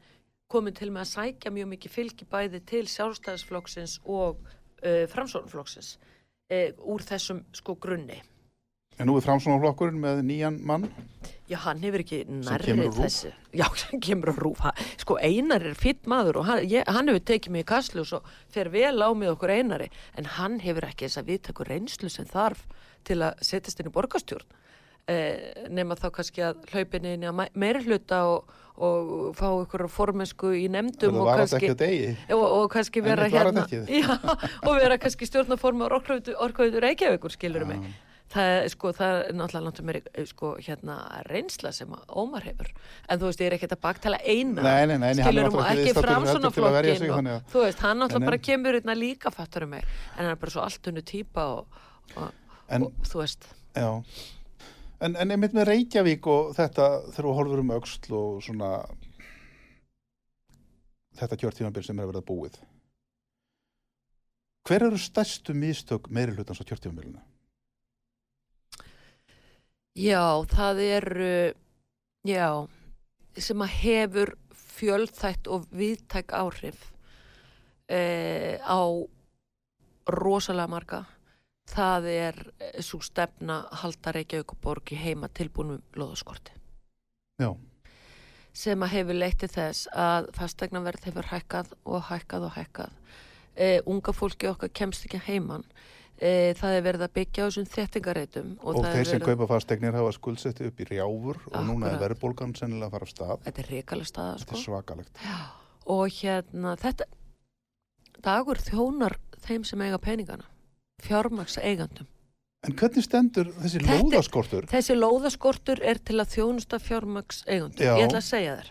komið til með að sækja mjög mikið fylgi bæði til sjálfstæðisflokksins og uh, framsóknflokksins uh, úr þessum sko grunni. En nú er framsónaflokkurinn með nýjan mann. Já, hann hefur ekki nærrið þessu. Já, sem kemur á rúf. Sko, Einar er fýtt maður og hann, ég, hann hefur tekið mig í kaslu og svo fer vel á mig okkur Einari. En hann hefur ekki þess að viðtakur reynslu sem þarf til að setjast inn í borgarstjórn. Eh, nema þá kannski að hlaupin inn í að meiri hluta og, og fá ykkur formensku í nefndum og kannski, að og, og kannski vera hérna já, og vera kannski stjórnaforma orkvöðu Reykjavíkur skilur mig. Það, sko, það er náttúrulega náttúrulega meiri sko, hérna, reynsla sem að Ómar hefur. En þú veist, ég er ekkert að baktala eina Nei, nei, nei, skilur um náttúrulega ekki fram svona að flokkin og, að- þú veist, hann náttúrulega bara kemur hérna líka fattur um mig. En hann er bara svo allt unnu típa og, og, og þú veist. Já. En, en einmitt með Reykjavík og þetta þegar þú horfur um öxl og svona þetta kjörtímanbyrg sem er að verða búið. Hver eru stærstu mistök meiri hlutans á kjörtímanbyrginu? Já, það eru, já, sem að hefur fjöldþætt og viðtæk áhrif eh, á rosalega marga. Það er svo stefna halda Reykjavík og borgi heima tilbúnum loðaskorti Já. sem að hefur leitt til þess að fastegnaverð hefur hækkað og hækkað og hækkað. Eh, unga fólki okkar kemst ekki heiman. Eh, það er verið að byggja á þessum þettingareitum. Og, er þeir sem verið- kaupa fastegnir hafa skuldsetti upp í rjáfur og núna er Akkurat. verðbólgan sennilega að fara af stað. Þetta er reikalega staða, Þetta sko. er svakalegt. og hérna þetta dagur þjónar þeim sem eiga peningana fjármaks eigandum En hvernig stendur þessi Þetta- lóðaskortur? þessi lóðaskortur er til að þjónusta fjármaks eigandum ég ætla að segja þér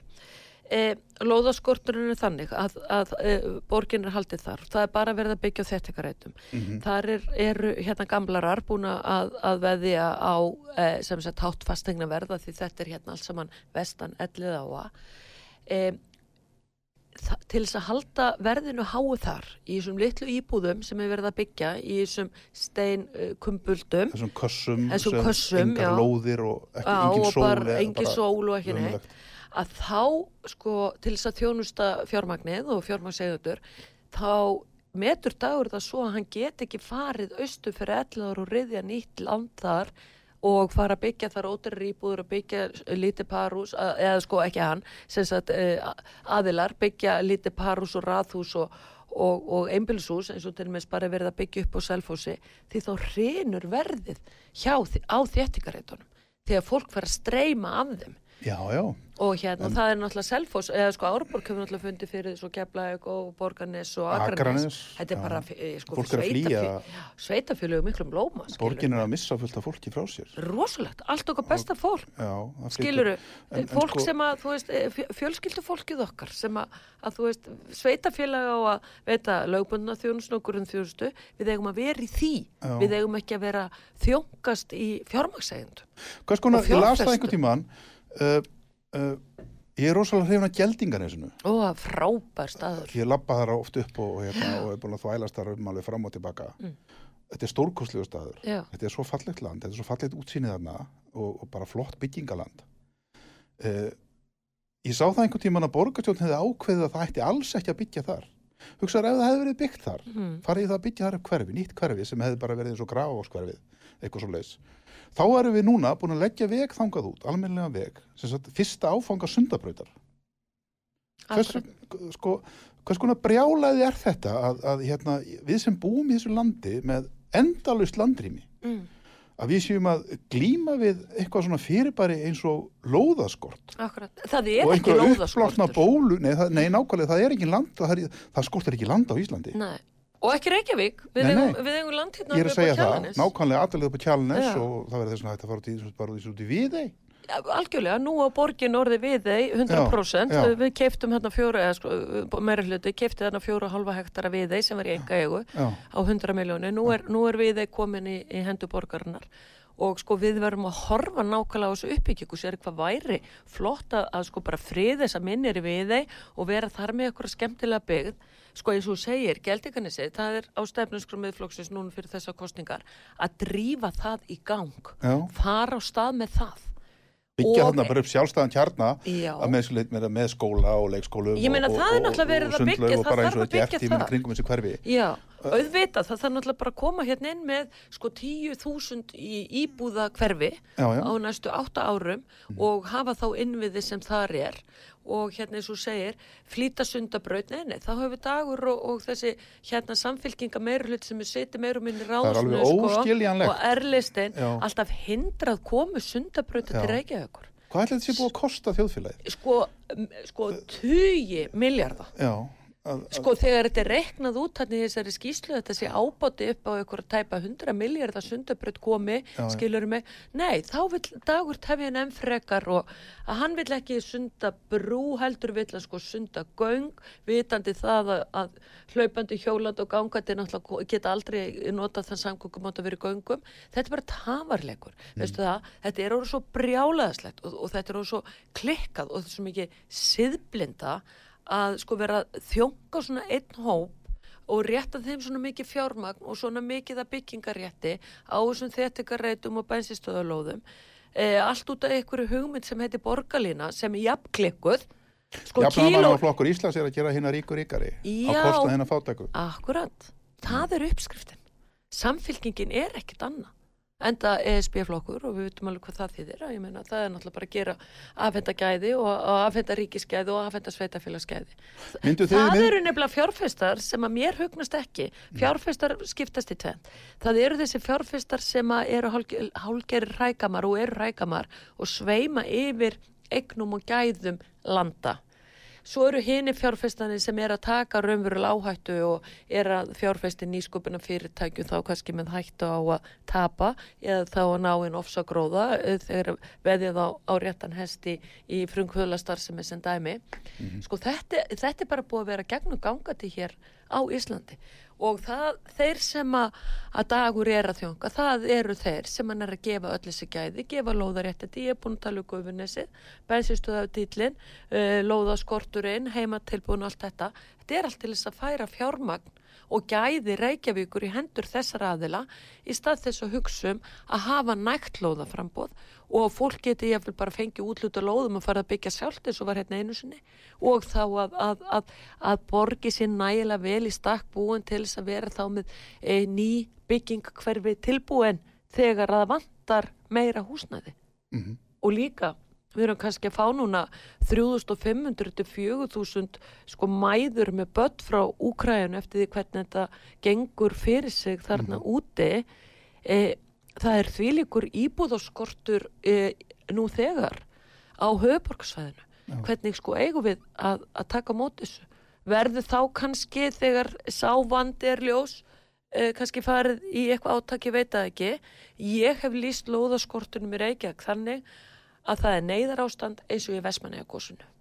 E, lóðaskorturinn er þannig að, að e, borgin er haldið þar. Það er bara verið að byggja á þettingareitum. Mhm. Þar er, eru hérna gamlarar búin að, að veðja á e, sem sagt hátt fastegna verða því þetta er hérna allt saman vestan ellið á að. Til þess að halda verðinu háu þar í þessum litlu íbúðum sem er verið að byggja í þessum steinkumbuldum Þessum kössum, Þessum kössum, engar já. lóðir og ekki, Já, engin og sól bara engin sól og ekki neitt. að þá sko til þess að þjónusta fjármagnið og fjármagnsegðundur þá metur dagur það svo að hann get ekki farið austu fyrir 11 ára og riðja nýtt land þar og fara að byggja þar ótrir íbúður og byggja lítið parús, að- eða sko ekki hann, sagt eh, aðilar, byggja lítið parús og raðhús og, og, og einbilshús eins og til og með bara verið að byggja upp á selfósi því þá hrinur verðið hjá, á þéttingareitunum þegar fólk fer að streyma af þeim Já, já, og hérna, það er náttúrulega Selfoss, eða sko Árborg hefur náttúrulega fundið fyrir svo Keflavík og Borgarnes og Akranes, Akranes, þetta er bara eh, sko, Fólk er að flýja. sveitafjölu miklum lóma, skilur borgin er að missa fullt af fólki frá sér. Rosalegt, allt okkar besta fólk skiluru, En- en fólk sko- sem að þú veist, fjölskyldu fólkið okkar sem að, að þú veist, sveitafélaga og að veita lögbundna þjónustu og grunnþjónustu, við eigum að vera í því. Já. við eigum ekki að vera þjóngast í fjármagsegund Hvers konar, og ég las það einhvern tíman uh, uh, Ég er rosalega hrifin að það er frábær staður Ég lappa þar oft upp og, og, hérna, og er búin að þvælast þar um alveg fram og tilbaka Mm. Þetta er stórkostlegu staður Já. Þetta er svo fallegt land, þetta er svo fallegt útsýnið þarna og, og bara flott byggingaland uh, Ég sá það einhvern tíman að borgarstjórn hefði ákveðið að það ætti alls ekki að byggja þar Hugsaður ef það hefði verið byggt þar mm. farið það að byggja þar upp hverfi, nýtt hverfi sem hefði bara verið eins og grafáskverfið, eitthvað svo leis. Þá erum við núna búin að leggja veg þangað út, almennilega veg, sem sagt fyrsta áfanga sundabrautar. Hvers, sko, hvers konar brjálaði er þetta að, að hérna, við sem búum í þessu landi með endalust landrými, mm. að við séum að glíma við eitthvað svona fyrirbæri eins og lóðaskort Akkurat, það er og ekki einhver uppblásna lóðaskortur bólu, nei, það, nei nákvæmlega, það er ekki land, það, það skortir ekki land á Íslandi. Nei. Og ekki Reykjavík. Við eigum, land hérna Ég er að segja það, nákvæmlega allavega upp á Kjálnes Já. og það verður þess að að fara út í, bara út í, Viðey. Ja, algjörlega, nú á borgin orði við þeir 100% Já, já. við keiftum hérna fjóra sko, meira hluti, keiftum hérna fjóra og halva hektara við þeir sem var í enga eigu á 100 miljónu, nú er, nú er við þeir komin í, í hendu borgarinnar. Og sko við verðum að horfa nákvæmlega á þessu uppbyggingu, sér hvað væri flott að, sko bara frið þess að minnir við þeir og vera þar með eitthvað skemmtilega byggð sko eins og segir, Geldinganissi, það er á stefnusgrum miðflokksins núna fyrir þessar kostningar að drífa það í gang já. fara á stað með það Byggja þarna bara upp sjálfstæðan kjarna með, með, með skóla og leikskólum Ég meina, það er náttúrulega verið að byggja, það þarf að byggja það. Já, auðvitað, það þarf náttúrulega bara að koma hérna inn með sko 10.000 í íbúða hverfi Já, já. á næstu 8 árum og hafa þá innviði sem þar er og hérna eins og segir flýta sundabraut, nei, nei, þá hefur dagur og, og þessi hérna samfylkinga meirhlut sem er setið meir og minni er ráðsnu óskiljanlegt. og erlistein Já. alltaf hindrað komu sundabrauta til Reykjavíkur Hvað ætla þetta sé búið að kosta þjóðfélagið? sko, sko tugi miljardar Já, að, að, Sko þegar þetta er reknað út hann í þessari skýslu þetta sé ábáti upp á einhverja tæpa 100 miljardar sundabröð komi Já, skilur mig, nei þá vil dagur tefja enn frekar og að hann vil ekki sunda brú heldur vill að sko sunda göng vitandi það að, að hlaupandi hjólandi og gangandi náttúrulega geta aldrei notað þann samgöngum átt að vera í göngum. Þetta er bara tafarleikur Mm. veistu það, þetta er orðið svo brjálaðslegt og, og þetta er orðið svo klikkað og þetta er svo mikið siðblinda að sko vera að þjónga svona einn hóp og rétta þeim svona mikið fjármagn og svona mikið að byggingarétti á þessum þettingarreitum og bensinstöðalóðum e, allt út af einhverju hugmynd sem heitir borgarlína sem er jafnklikkuð sko Jafnaðamann og flokkur Íslands er að gera hérna ríkur ríkari á Já. kostna hérna fátæku. Akkurat, það er uppskriftin samfylkingin er ekkit annað enda ESB-flokkur og við veitum alveg hvað það þýðir að ég meina það er náttúrulega bara að gera afhenda gæði og, og afhenda ríkisgæði og afhenda sveitafélagsgæði Það eru nefnilega fjárfestar sem að mér hugnast ekki. Fjárfestar skiptast í tvenn. Það eru þessi fjárfestar sem að eru hálgeri rækamar og eru rækamar og sveima yfir eignum og gæðum landa. Svo eru hini fjárfestanir sem er að taka raunverulega áhættu og er að fjárfesti nýskupina fyrirtækju þá kannski með hættu á að tapa eða þá að ná einn ofsagróða eh, þegar veðið á, á réttan hesti í frumkvöðlastar sem er sem dæmi. Sko þetta, þetta er bara búið að vera gegnum gangati hér á Íslandi og það, þeir sem að, að dagur er að þjónga, það eru þeir sem hann er að gefa öll þessi gæði, gefa lóðaréttindi, ég er búin að tala um gufinnessið, bensinstöða af dýtlinn, uh, lóðaskorturinn, heimatilbúin og allt þetta. Þetta er allt til þess að færa fjármagn og gæði Reykjavíkur í hendur þessar aðila í stað þess að hugsa um að hafa nægt lóðaframbóð og fólk geti ég bara fengið útluta lóðum að fara að byggja sjálft eins og var hérna einu sinni og þá að, að, að, að borgi sér nægilega vel í stakk búin til þess að vera þá með e, ný bygging hverfi tilbúin þegar að vantar meira húsnæði Mhm. og líka við erum kannski að fá núna 3500 til 4000 sko mæður með börn frá Úkræðinu eftir því hvernig þetta gengur fyrir sig þarna úti. E, það er þvílíkur íbúðaskortur e, nú þegar á höfuborgsvæðinu hvernig sko eigum við að, að taka á móti þessu? Verður þá kannski þegar sávandi er ljós uh, kannski farið í eitthvað áttak, ég veit það ekki. Ég hef líst lóðaskortunum í Reykjavík þannig að það er neyðar ástand eins og í Vestmanæja gósunu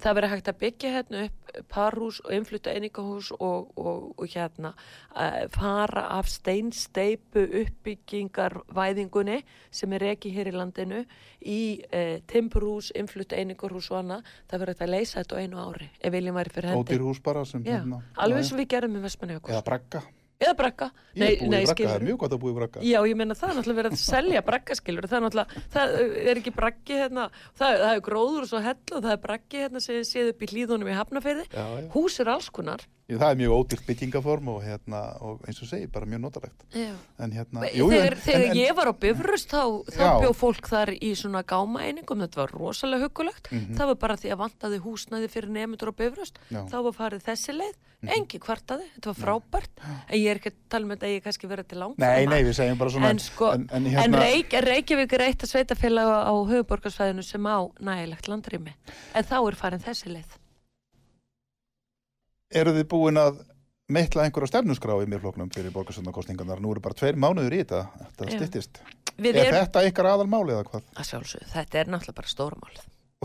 það verður hægt að byggja hérna upp parhús og innflutta einingahús og, og, og hérna uh, fara af steinsteipu uppbyggingar væðingunni sem er ekki hér í landinu í uh, timburhús, innflutta einingahús og annað, það verður hægt að leysa þetta á einu ári ef viljum væri fyrir hendi. Ódýr hús bara sem Já, hérna, alveg og við gerum með Vestmanæja já. Eða brakka eða brakka. Ég er búið í brakka, það er mjög gott að búið í brakka. Já, ég meina það er náttúrulega verið að selja brakkaskilur það er náttúrulega, það er ekki brakki hérna, það, það er gróður og svo hell og það er brakki hérna sem séð upp í hlýðunum í já. hús er alls konar. Ég- Það er mjög ódýrt byggingaform og, hérna, og eins og segi, bara mjög notalegt. En hérna, þegar, en- þegar en- ég var á Bifröst þá, þá Já. bjó fólk þar í svona gáma einingum, þetta var rosalega hugulegt Mhm. það var bara því að vantaði húsnæði fyrir nefndur á Bifröst, Já. Þá var farið þessi leið engi kvartaði, þetta var frábært. En ég er ekki að tala um þetta, ég er kannski verið til langt Nei, nei, við segjum bara svona en sko, en, en, hérna, Reykj, Reykjavík er eitt að sveitafélag á höfuborgarsvæðinu sem á nægilegt landrými. En þá er farin þessi leið. Eru þið búin að meitla einhverja stefnusgrá í mérfloknum fyrir borgarsöndakostningarnar? Nú eru bara tveir mánuður í þetta, þetta. Við Er erum, þetta ykkar aðalmáli eða hvað? að sjálfsögðu, þetta er náttúrulega bara stórmál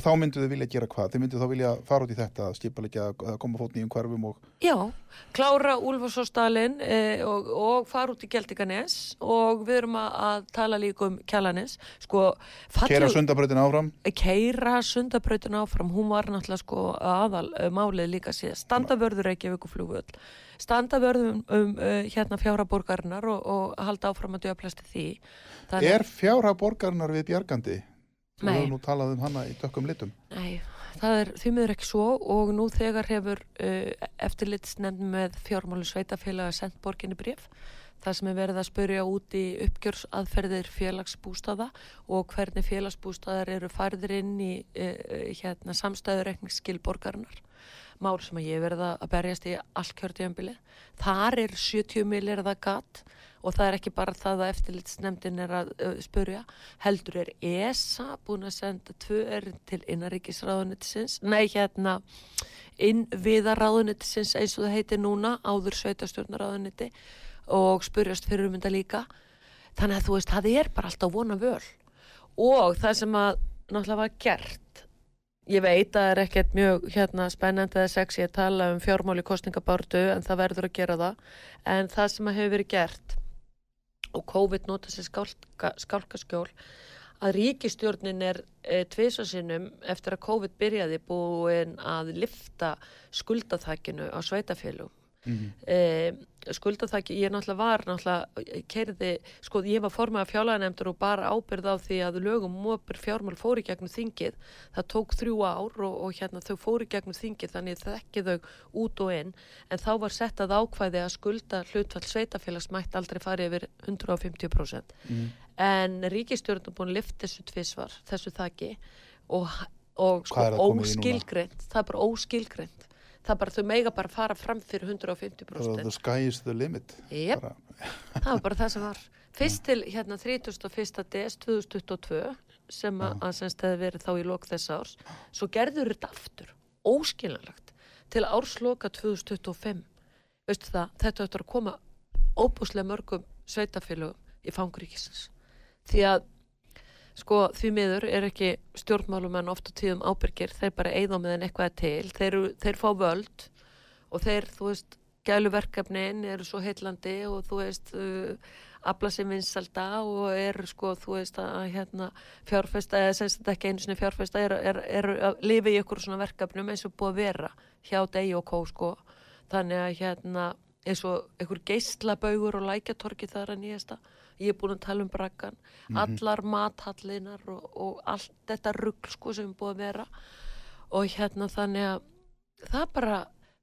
Og þá myndu þið vilja gera hvað? Þið myndu þá vilja fara út í þetta, skipalegja að koma fót nýjum hverfum og... Já, klára Úlfarsóstalinn eh, og, og fara út í Geldinganes og við erum að, tala líka um Kjallanes sko, Kera falleg- sundabröðin áfram? keira sundabrautin áfram, hún var náttúrulega sko aðal uh, málið líka síðan standa vörður ekki við flugvöld standa vörðum um uh, hérna fjáraborgarinnar og, og halda áfram að döflasti því Þannig- Er fjárha borgarinnar við bjargandi? Þú hefur nú talað um hana í dökkum litum. Nei, það er því miður ekki svo og nú þegar hefur uh, eftirlitsnefnd með fjármálu sveitafélaga sendt borginni bref það sem er verið að spurja út í uppgjörsaðferðir félagsbústaða og hvernig félagsbústaðar eru færðir inn í uh, hérna, samstæðureikningsskil borgarinnar mál sem að ég verið að berjast í allt kjörtíðanbili. Þar er 70 millirða gatt og það er ekki bara það að eftirlitsnefndin er að uh, spurja, heldur er ESA búin að senda tvö erinn til innaríkisráðunitisins, nei hérna innviðaráðunitisins eins og það heiti núna, áður sveitastjórnaráðuniti og spurjast fyrir um þetta líka. Þannig að þú veist, það er bara alltaf vona völ og það sem að náttúrulega var gert Ég veit að það er ekkert mjög hérna, spennandi eða sexy að tala um fjármáli kostningabártu en það verður að gera það. En það sem að hefur verið gert og COVID nota sér skálka, skálkaskjól að ríkistjórnin er e, tvisasinnum eftir að COVID byrjaði búin að lifta skuldaþakkinu á sveitafélum. Mhm. E, skuldaþakki, ég náttúrulega var náttúrulega keirði, sko ég var formað af fjárlæðanemndur og bara ábyrð á því að lögum mópur fjármál fóri gegnum þingið það tók þrjú ár og, og hérna þau fóri gegnum þingið þannig þekki þau út og inn en þá var sett að ákvæði að skulda hlutfall sveitafélags mætti aldrei fari yfir 150% Mm. en ríkistjórnum búin að lifta þessu þakki og, og sko er það það er bara óskilgreint það bara, þau meiga bara fara fram fyrir 150% The sky is the limit. Bara, það var bara það sem var. Fyrst til hérna 31. des 2022 sem að, að semst hefði verið þá í lok þess árs svo gerður þetta aftur óskiljanlegt til ársloka 2025 veistu það, þetta ættur að koma óbúslega mörgum sveitafélögum í fanguríkisins því að sko því miður er ekki stjórnmálumenn ofta tíðum ábyrgir. Þeir bara eigða með en eitthvað til. Þeir, þeir fá völd og þeir, þú veist, gæluverkefnin eru svo heillandi og þú veist uh, afla sem vinsalda og er sko, þú veist að hérna fjárfesta, eða semst þetta ekki einu sinni fjárfesta er, er, er að lifa í ykkur svona verkefnum eins og búið að vera hjá degi og kó sko. Þannig að hérna eins og einhver geyslabaugur og lækjatorki þar að nýjasta ég er búin að tala um brakkan mm -hmm. allar mathallinar og, og allt þetta ruggl sko sem er búin að vera. Og hérna þannig að það bara,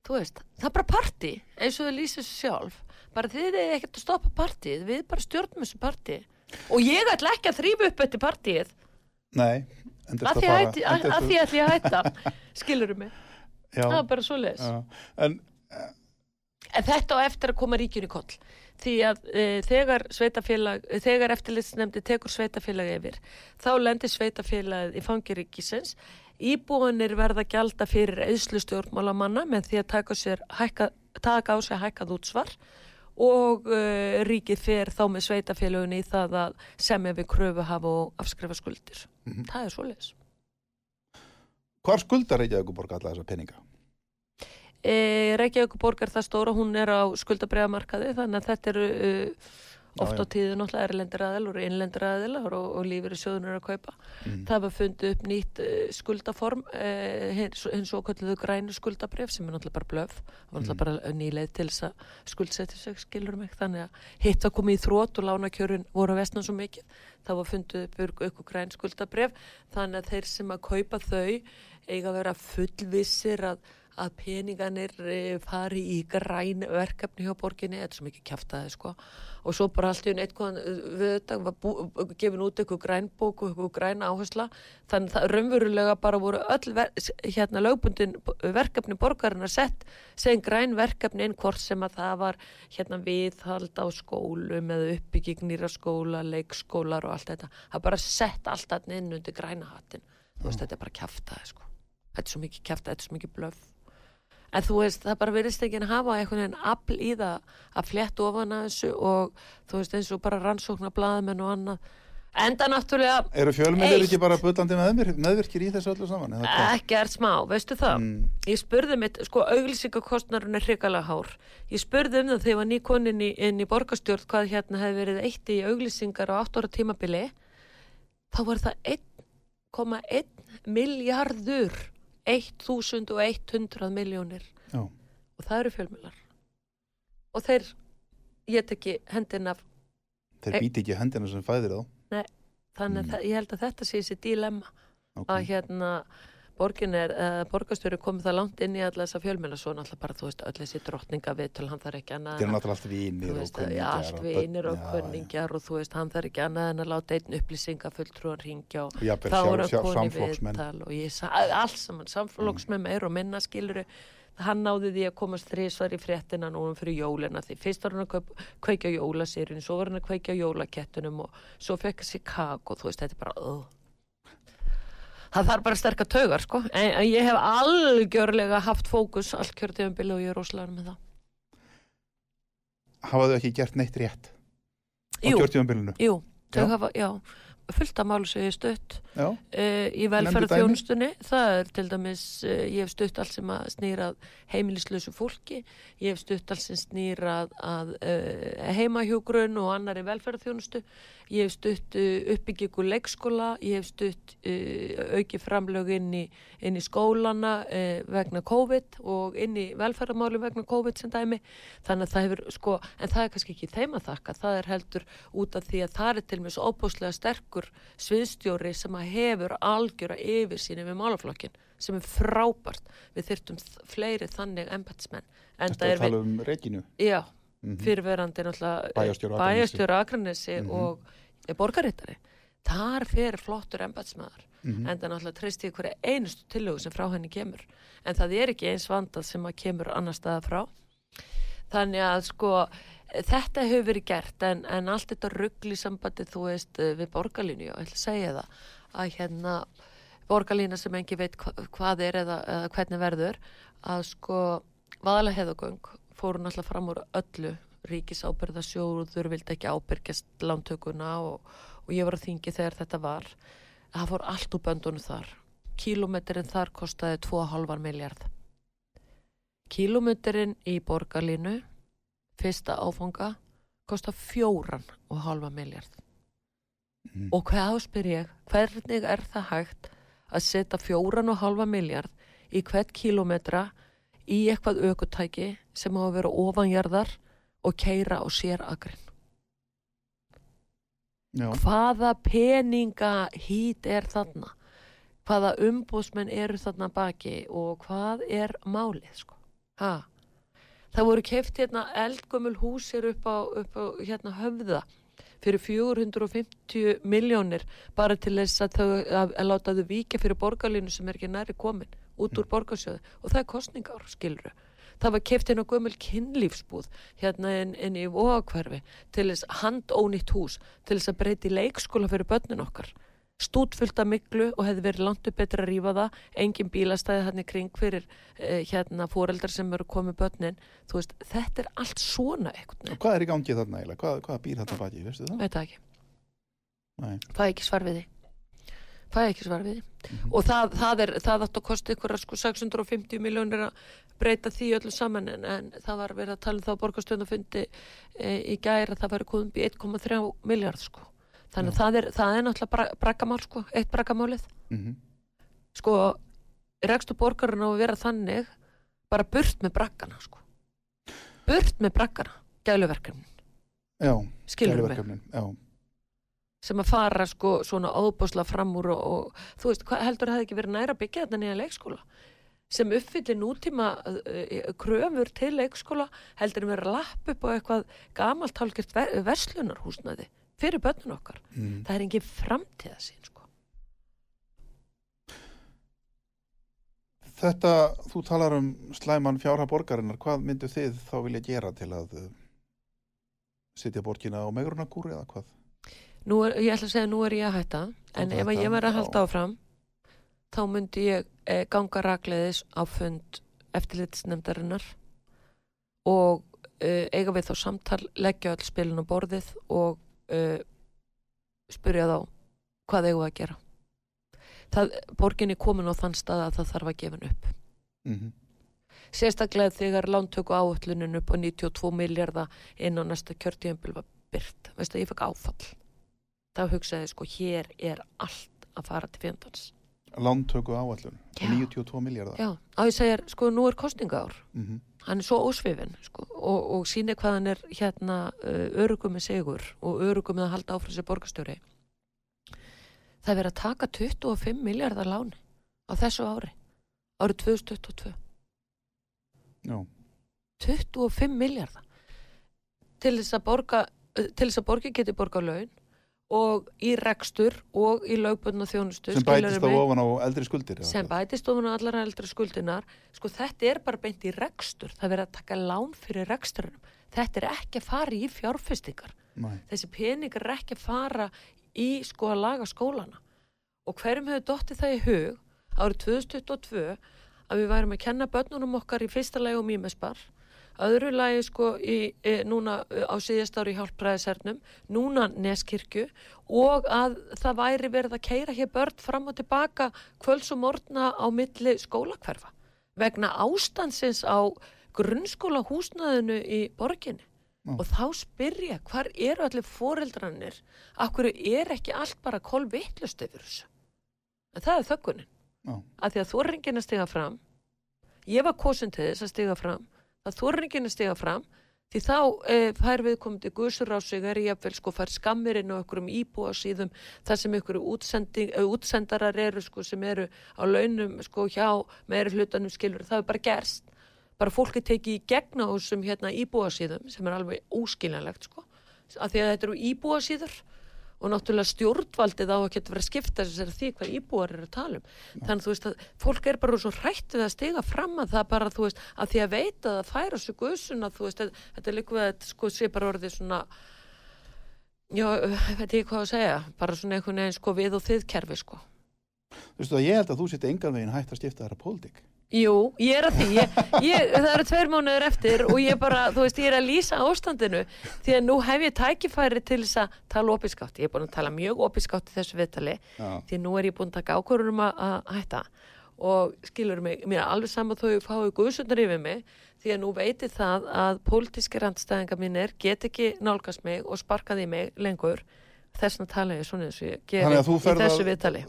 þú veist það bara parti, eins og þau lýsir sjálf. Bara þið er ekkert að stoppa partið við bara stjórnum þessu partið og ég ætla ekki að þrýfa upp þetta partið Nei, að því að, að, að því að ég hætta. Skilurum mig, Já. það er bara svo leis En En þetta á eftir að koma ríkjun í koll því að e, þegar sveitafélag, þegar eftirlitsnefndi tekur sveitafélag yfir, þá lendir sveitafélagið í fangiríkisins íbúinir verða gjalda fyrir eðslu stjórnmálamanna með því að taka, sér, hækka, taka á sig hækkað útsvar og e, ríkið fer þá með sveitafélagun í það að semja við kröfu hafa og afskrifa skuldir. Mm -hmm. Það er svo leiðis. Hvar skuldar Reykjavík borga alla þessa peninga? E, Reykjavík borgar það stóra, hún er á skuldabræðamarkaði þannig að þetta eru uh, oft á tíðu náttúrulega erlendir aðil og innlendir aðil og, og lífur í sjóðunar að kaupa. Mm. Það var fundið upp nýtt uh, skuldaform, hins og kalluðu grænu skuldabref sem er náttúrulega bara blöf, það var náttúrulega mm. bara nýleið til þess að skuldsetja sig, skilur mig, þannig að hitt að koma í þrótt og lánakjörun voru að vestna svo mikið, það var fundið upp ykkur græn skuldabref, þannig að þeir sem að kaupa þau eiga að vera fullvissir að að peninganir fari í græn verkefni hjá borginni, þetta er svo mikið kæftæði sko. Og svo bara allt í unn eitthvað við þetta var gefin út eitthvað grænbók og eitthvað græn áhersla. Þannig það raunverulega bara voru öll ver, hérna lögbundin verkefni borgarinnar sett segin græn verkefni inn hvort sem að það var hérna viðhald á skólum eða uppbyggingnir á skóla, leikskólar og allt þetta. Það bara sett allt þarna inn undir græna hattin þú veist þetta er bara kæftæði sko. Þetta er svo mikið kæftæði, þetta er svo mikið blöf en þú veist, það bara verðist ekki að hafa einhvern veginn afl í það að flett ofan að þessu og þú veist eins og bara rannsóknar blaðmenn og annað enda náttúrulega eru fjölmennir ekki bara bullandi meðver, meðvirkir í þessu öllu saman? ekki er smá, veistu það mm. ég spurði mitt, sko auglýsingakostnarinn er hrikalega hár ég spurði um það þegar ég var nýkonin inn í borgastjórn hvað hérna hefði verið eitt í auglýsingar á 8 ára tímabili þá var það 1,1 miljardur 1100 miljónir Já. og það eru fjölmjölar og þeir get ekki hendin af þeir býti ekki hendina sem fæðir þá Nei, þannig mm. að ég held að þetta sé þessi dilemma okay. að hérna borgin er, uh, borgastöru komið það langt inn í alla þessa fjölmjöla svo náttúrulega bara, þú veist, öll þessi drottninga viðtöl, hann þarf ekki annað Það er náttúrulega allt vinir og kunningjar Já, allt vinir og kunningjar og þú veist, hann þarf ekki annað en að láta einn upplýsinga fulltrúan ringja og Jafnvel, þá er hann sjálf, koni viðtal og ég sagði, alls saman, samfélagsmenn mm. meir og minna skiluru hann náði því að komast þrísvar í fréttina núna fyrir jólina því fyrst var hann að kveikja jólasýrin svo var hann að kveikja jólakettunum og svo fekk og þú veist, þetta er bara öð það þarf bara sterkar taugar sko en, en ég hef algjörlega haft fókus allt kjörðjöfumbil og ég er rosalega með það Hafaðu ekki gert neitt rétt á Jú. kjörðjöfumbilinu? Jú, Já. hafa, já fullt af málu sem ég hef stutt uh, í velferð þjónustunni það er til dæmis, uh, ég hef stutt allt sem að snýrað heimilislösu fólki. Ég hef stutt allt sem snýrað að uh, heimahjógrun og annari velferð þjónustu ég hef stutt uppbyggingu leikskóla. Ég hef stutt auki framlög inn í, inn í skólana vegna COVID og inn í velferðamáli vegna COVID sem dæmi. Þannig að það hefur, sko, en það er kannski ekki þeim að þakka, það er heldur út af því að það er til svo óbúslega sterkur sviðstjóri sem að hefur algjöra yfir síni við málaflokkin sem er frábært við þyrtum fleiri þannig embatsmenn Þetta er að tala um Reginu Já, mm -hmm. fyrirverandi náttúrulega Bæjarstjóra bæjastjóra Akranesi Mhm. og er borgarittari þar fer flottur embatsmaður Mhm. en það náttúrulega treysti ykkur einustu tillögu sem frá henni kemur en það er ekki eins vandað sem að kemur annar staða frá þannig að sko þetta hefur verið gert en, en allt þetta ruggli sambandi þú veist við borgarlínu og ég ætla að segja það að hérna borgarlína sem engi veit hva, hvað er eða, eða hvernig verður að sko vaðalega heðagöng fóru náttúrulega fram úr öllu ríkisábyrðasjóður vildi ekki ábyrgjast lántökuna og, og ég var að þingi þegar þetta var. Það fór allt úr böndunum þar. Kílometrin þar kostiði 2,5 miljard kílometrin í borgarlínu fyrsta áfanga kosta 4,5 miljard Mm. og hvað spyr ég? Hvernig er það hægt að setja 4,5 miljard í hvert kílometra í eitthvað aukutæki sem á að vera ofanjarðar og keira á sér agrinn Já, hvaða peninga hít er þarna? Hvaða umbúsmenn eru þarna baki og hvað er málið sko? Ha. Það voru keft hérna eldgömmul húsir upp á, upp á hérna höfða fyrir 450 miljónir bara til þess að þau að, að láta þau víkja fyrir borgarlínu sem er ekki næri komin út úr borgarsjöðu og það er kostningar skilru það var keft á gömul kynlífsbúð hérna inn, inn í vóakverfi til þess handónýtt hús til þess að breyti leikskóla fyrir börnin okkar stútfullt af miklu og hefði verið langt upp betra að rífa það engin bílastæði hann í kring fyrir eh, hérna fóreldrar sem eru komið börnin þú veist, þetta er allt svona eitthvað, og hvað er í gangi þarna eiginlega? Hvað, hvað býr þarna baki, veistu það? veit það ekki Nei. það er ekki svar við því það er ekki svar við því Mhm. og það, það er, það átt að kosta ykkur sko 650 miljónir að breyta því öllu saman en, en það var verið að tala um það á borgarstöðun og fundi í gæri að það væri komið upp í 1,3 miljard þannig að það er, það er náttúrulega bra, braggamál sko, eitt braggamálið Mm sko, rekstur borgarinn á að vera þannig bara burt með braggana sko. Burt með braggana, gæluverkefnin. Já, gæluverkefnin, Já, sem að fara sko svona óbúsla fram úr og, og þú veist, heldur það ekki verið næra að byggja þetta nýja leikskóla? Sem uppfyllir nútíma uh, kröfur til leikskóla heldur að lappa upp á eitthvað gamalt ver verslunarhúsnaði fyrir börnun okkar. mm. Það er engin framtíða sín sko. Þetta, þú talar um slæman fjárha borgarinnar, hvað myndu þið þá vilja gera til að uh, setja borgina á megrunarkúri eða hvað? Nú er, ég ætla að segja nú er ég að hætta en ef ég verið að halda áfram þá myndi ég eh, ganga rakleiðis á fund eftirlitsnefndarinnar og eh, eiga við þá samtal leggja öll spilin á borðið og eh, spyrja þá hvað eigum við að gera? Það, borgin er komin á þann stað að það þarf að gefa henn upp. Mm sérstaklega þegar lántöku áöllunin upp á 92 miljardar inn á næsta kjörtíðanbíl var byrt veist að ég fekk áfall. Þá hugsaði sko hér er allt að fara til fjandans. Lántöku áallun, Já. 92 miljardar. já, á ég segir, sko nú er kostningaár Mm hann er svo ósvifin sko, og, og síni hvað hann er hérna uh, örugum með sigur og örugum með að halda áfram sér borgarstjóri. Það er verið að taka 25 miljardar láni á þessu ári árið 2022 Já, 25 miljardar til þess að borga uh, til þess að borgi geti borga laun og í rekstur og í lögbundna þjónustu sem bætist mig? ofan á eldri skuldir. sem bætist ofan á allar eldri skuldinar sko þetta er bara beint í rekstur. Það er verið að taka lán fyrir reksturinn þetta er ekki að fara í fjárfestingar. Þessi peningar er ekki að fara í sko að laga skólana. Og hverjum hefur dottið það í hug árið 2022 að við værum að kenna börnunum okkar í fyrsta lagi um ímespar öðru lagi sko í, e, núna e, á síðast ári hjálpræðisernum núna neskirkju og að það væri verið að keira hér börn fram og tilbaka kvöls og morgna á milli skólakverfa vegna ástansins á grunnskóla húsnaðinu í borginni Já. og þá spyrja hvar eru allir foreldrarnir akkur er ekki allt bara kolvittlust yfir þessu en það er þöggunin Já. að því að þú er enginn að stiga fram ég var kosin til þess að stiga fram það er enginn að stiga fram því þá e, fær við komið til guðsur á sig er ég að sko fær skammir inn á einhverjum íbúa síðum þar sem einhverju e, útsendarar eru sko sem eru á launum sko hjá meiri hlutanum skilur það er bara gerst. Bara fólki tekið í gegna þessum hérna íbúasíðum sem er alveg óskiljanlegt sko af því að þetta eru íbúasíður og náttúrulega stjórnvaldið á að geta verið að skipta þessar því hvað íbúar eru að tala um þannig að þú veist að fólk er bara svo hrætt við að stiga fram að það bara þú veist að því að veita að það færa svo guðsuna þú veist að þetta er líka við að sko sé bara orðið svona já, veit ég hvað að segja bara svona einhvern veginn sko við og þið kerfi sko Veistu það, ég held að þú seti engan veginn hægt að skipta pólitík. Jú, ég er að því, ég, ég, það eru tveir mánuður eftir og ég bara, þú veist, ég er að lýsa ástandinu. Því að nú hef ég tækifæri til þess að tala opinskátt, ég er búin að tala mjög opinskátt í þessu viðtali. Já. því nú er ég búin að taka ákvörðunum að, að hætta. Og skilur mig, mér er alveg saman þó ég fái guðsundar yfir mig. Því að nú veitir það að pólitíski randstæðingar mínir get ekki nálgast mig og sparkaði mig lengur. Þess að tala ég svona eins og ég þú í þessu viðtali.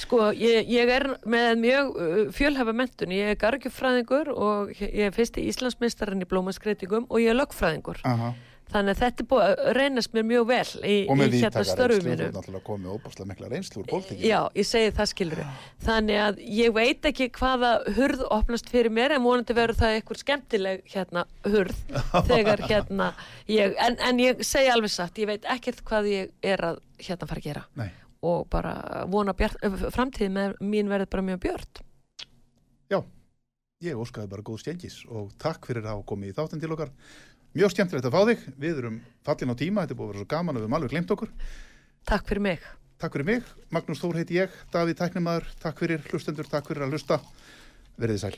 Og. Sko, ég, ég er með mjög uh, fjölhefa mentun, ég er gargjufræðingur og ég er fyrsti Íslandsmeistarinn í blómaskreitingum og ég er lögfræðingur. Aha. Þannig að þetta er búið að reynast mér mjög vel í, Og með í hérna störfum reynslu, þú mínu. er náttúrulega komið óbúrslega mikla reynslu úr pólitíkinu. Já, ég segi það skilur. Þannig að ég veit ekki hvaða hurð opnast fyrir mér en vonandi verður það eitthvað skemmtileg hérna hurð þegar hérna ég, en, en ég segi alveg satt, ég veit ekkert hvað ég er að hérna fara að gera Nei. Og bara vona bjart, framtíð með mín verður bara mjög björt. Já, ég óskaði bara góð stjengis og takk fyrir að hafa komið í þáttinn til okkar. Mjög skemmtilegt að fá þig. Við erum fallin á tíma, þetta er búið að vera svo gaman að við höfum alveg glemt okkur. Takk fyrir mig. Takk fyrir mig, Magnús Þór heiti ég, Davíð Tæknimaður, takk fyrir hlustendur, takk fyrir að hlusta. Verðið sæl.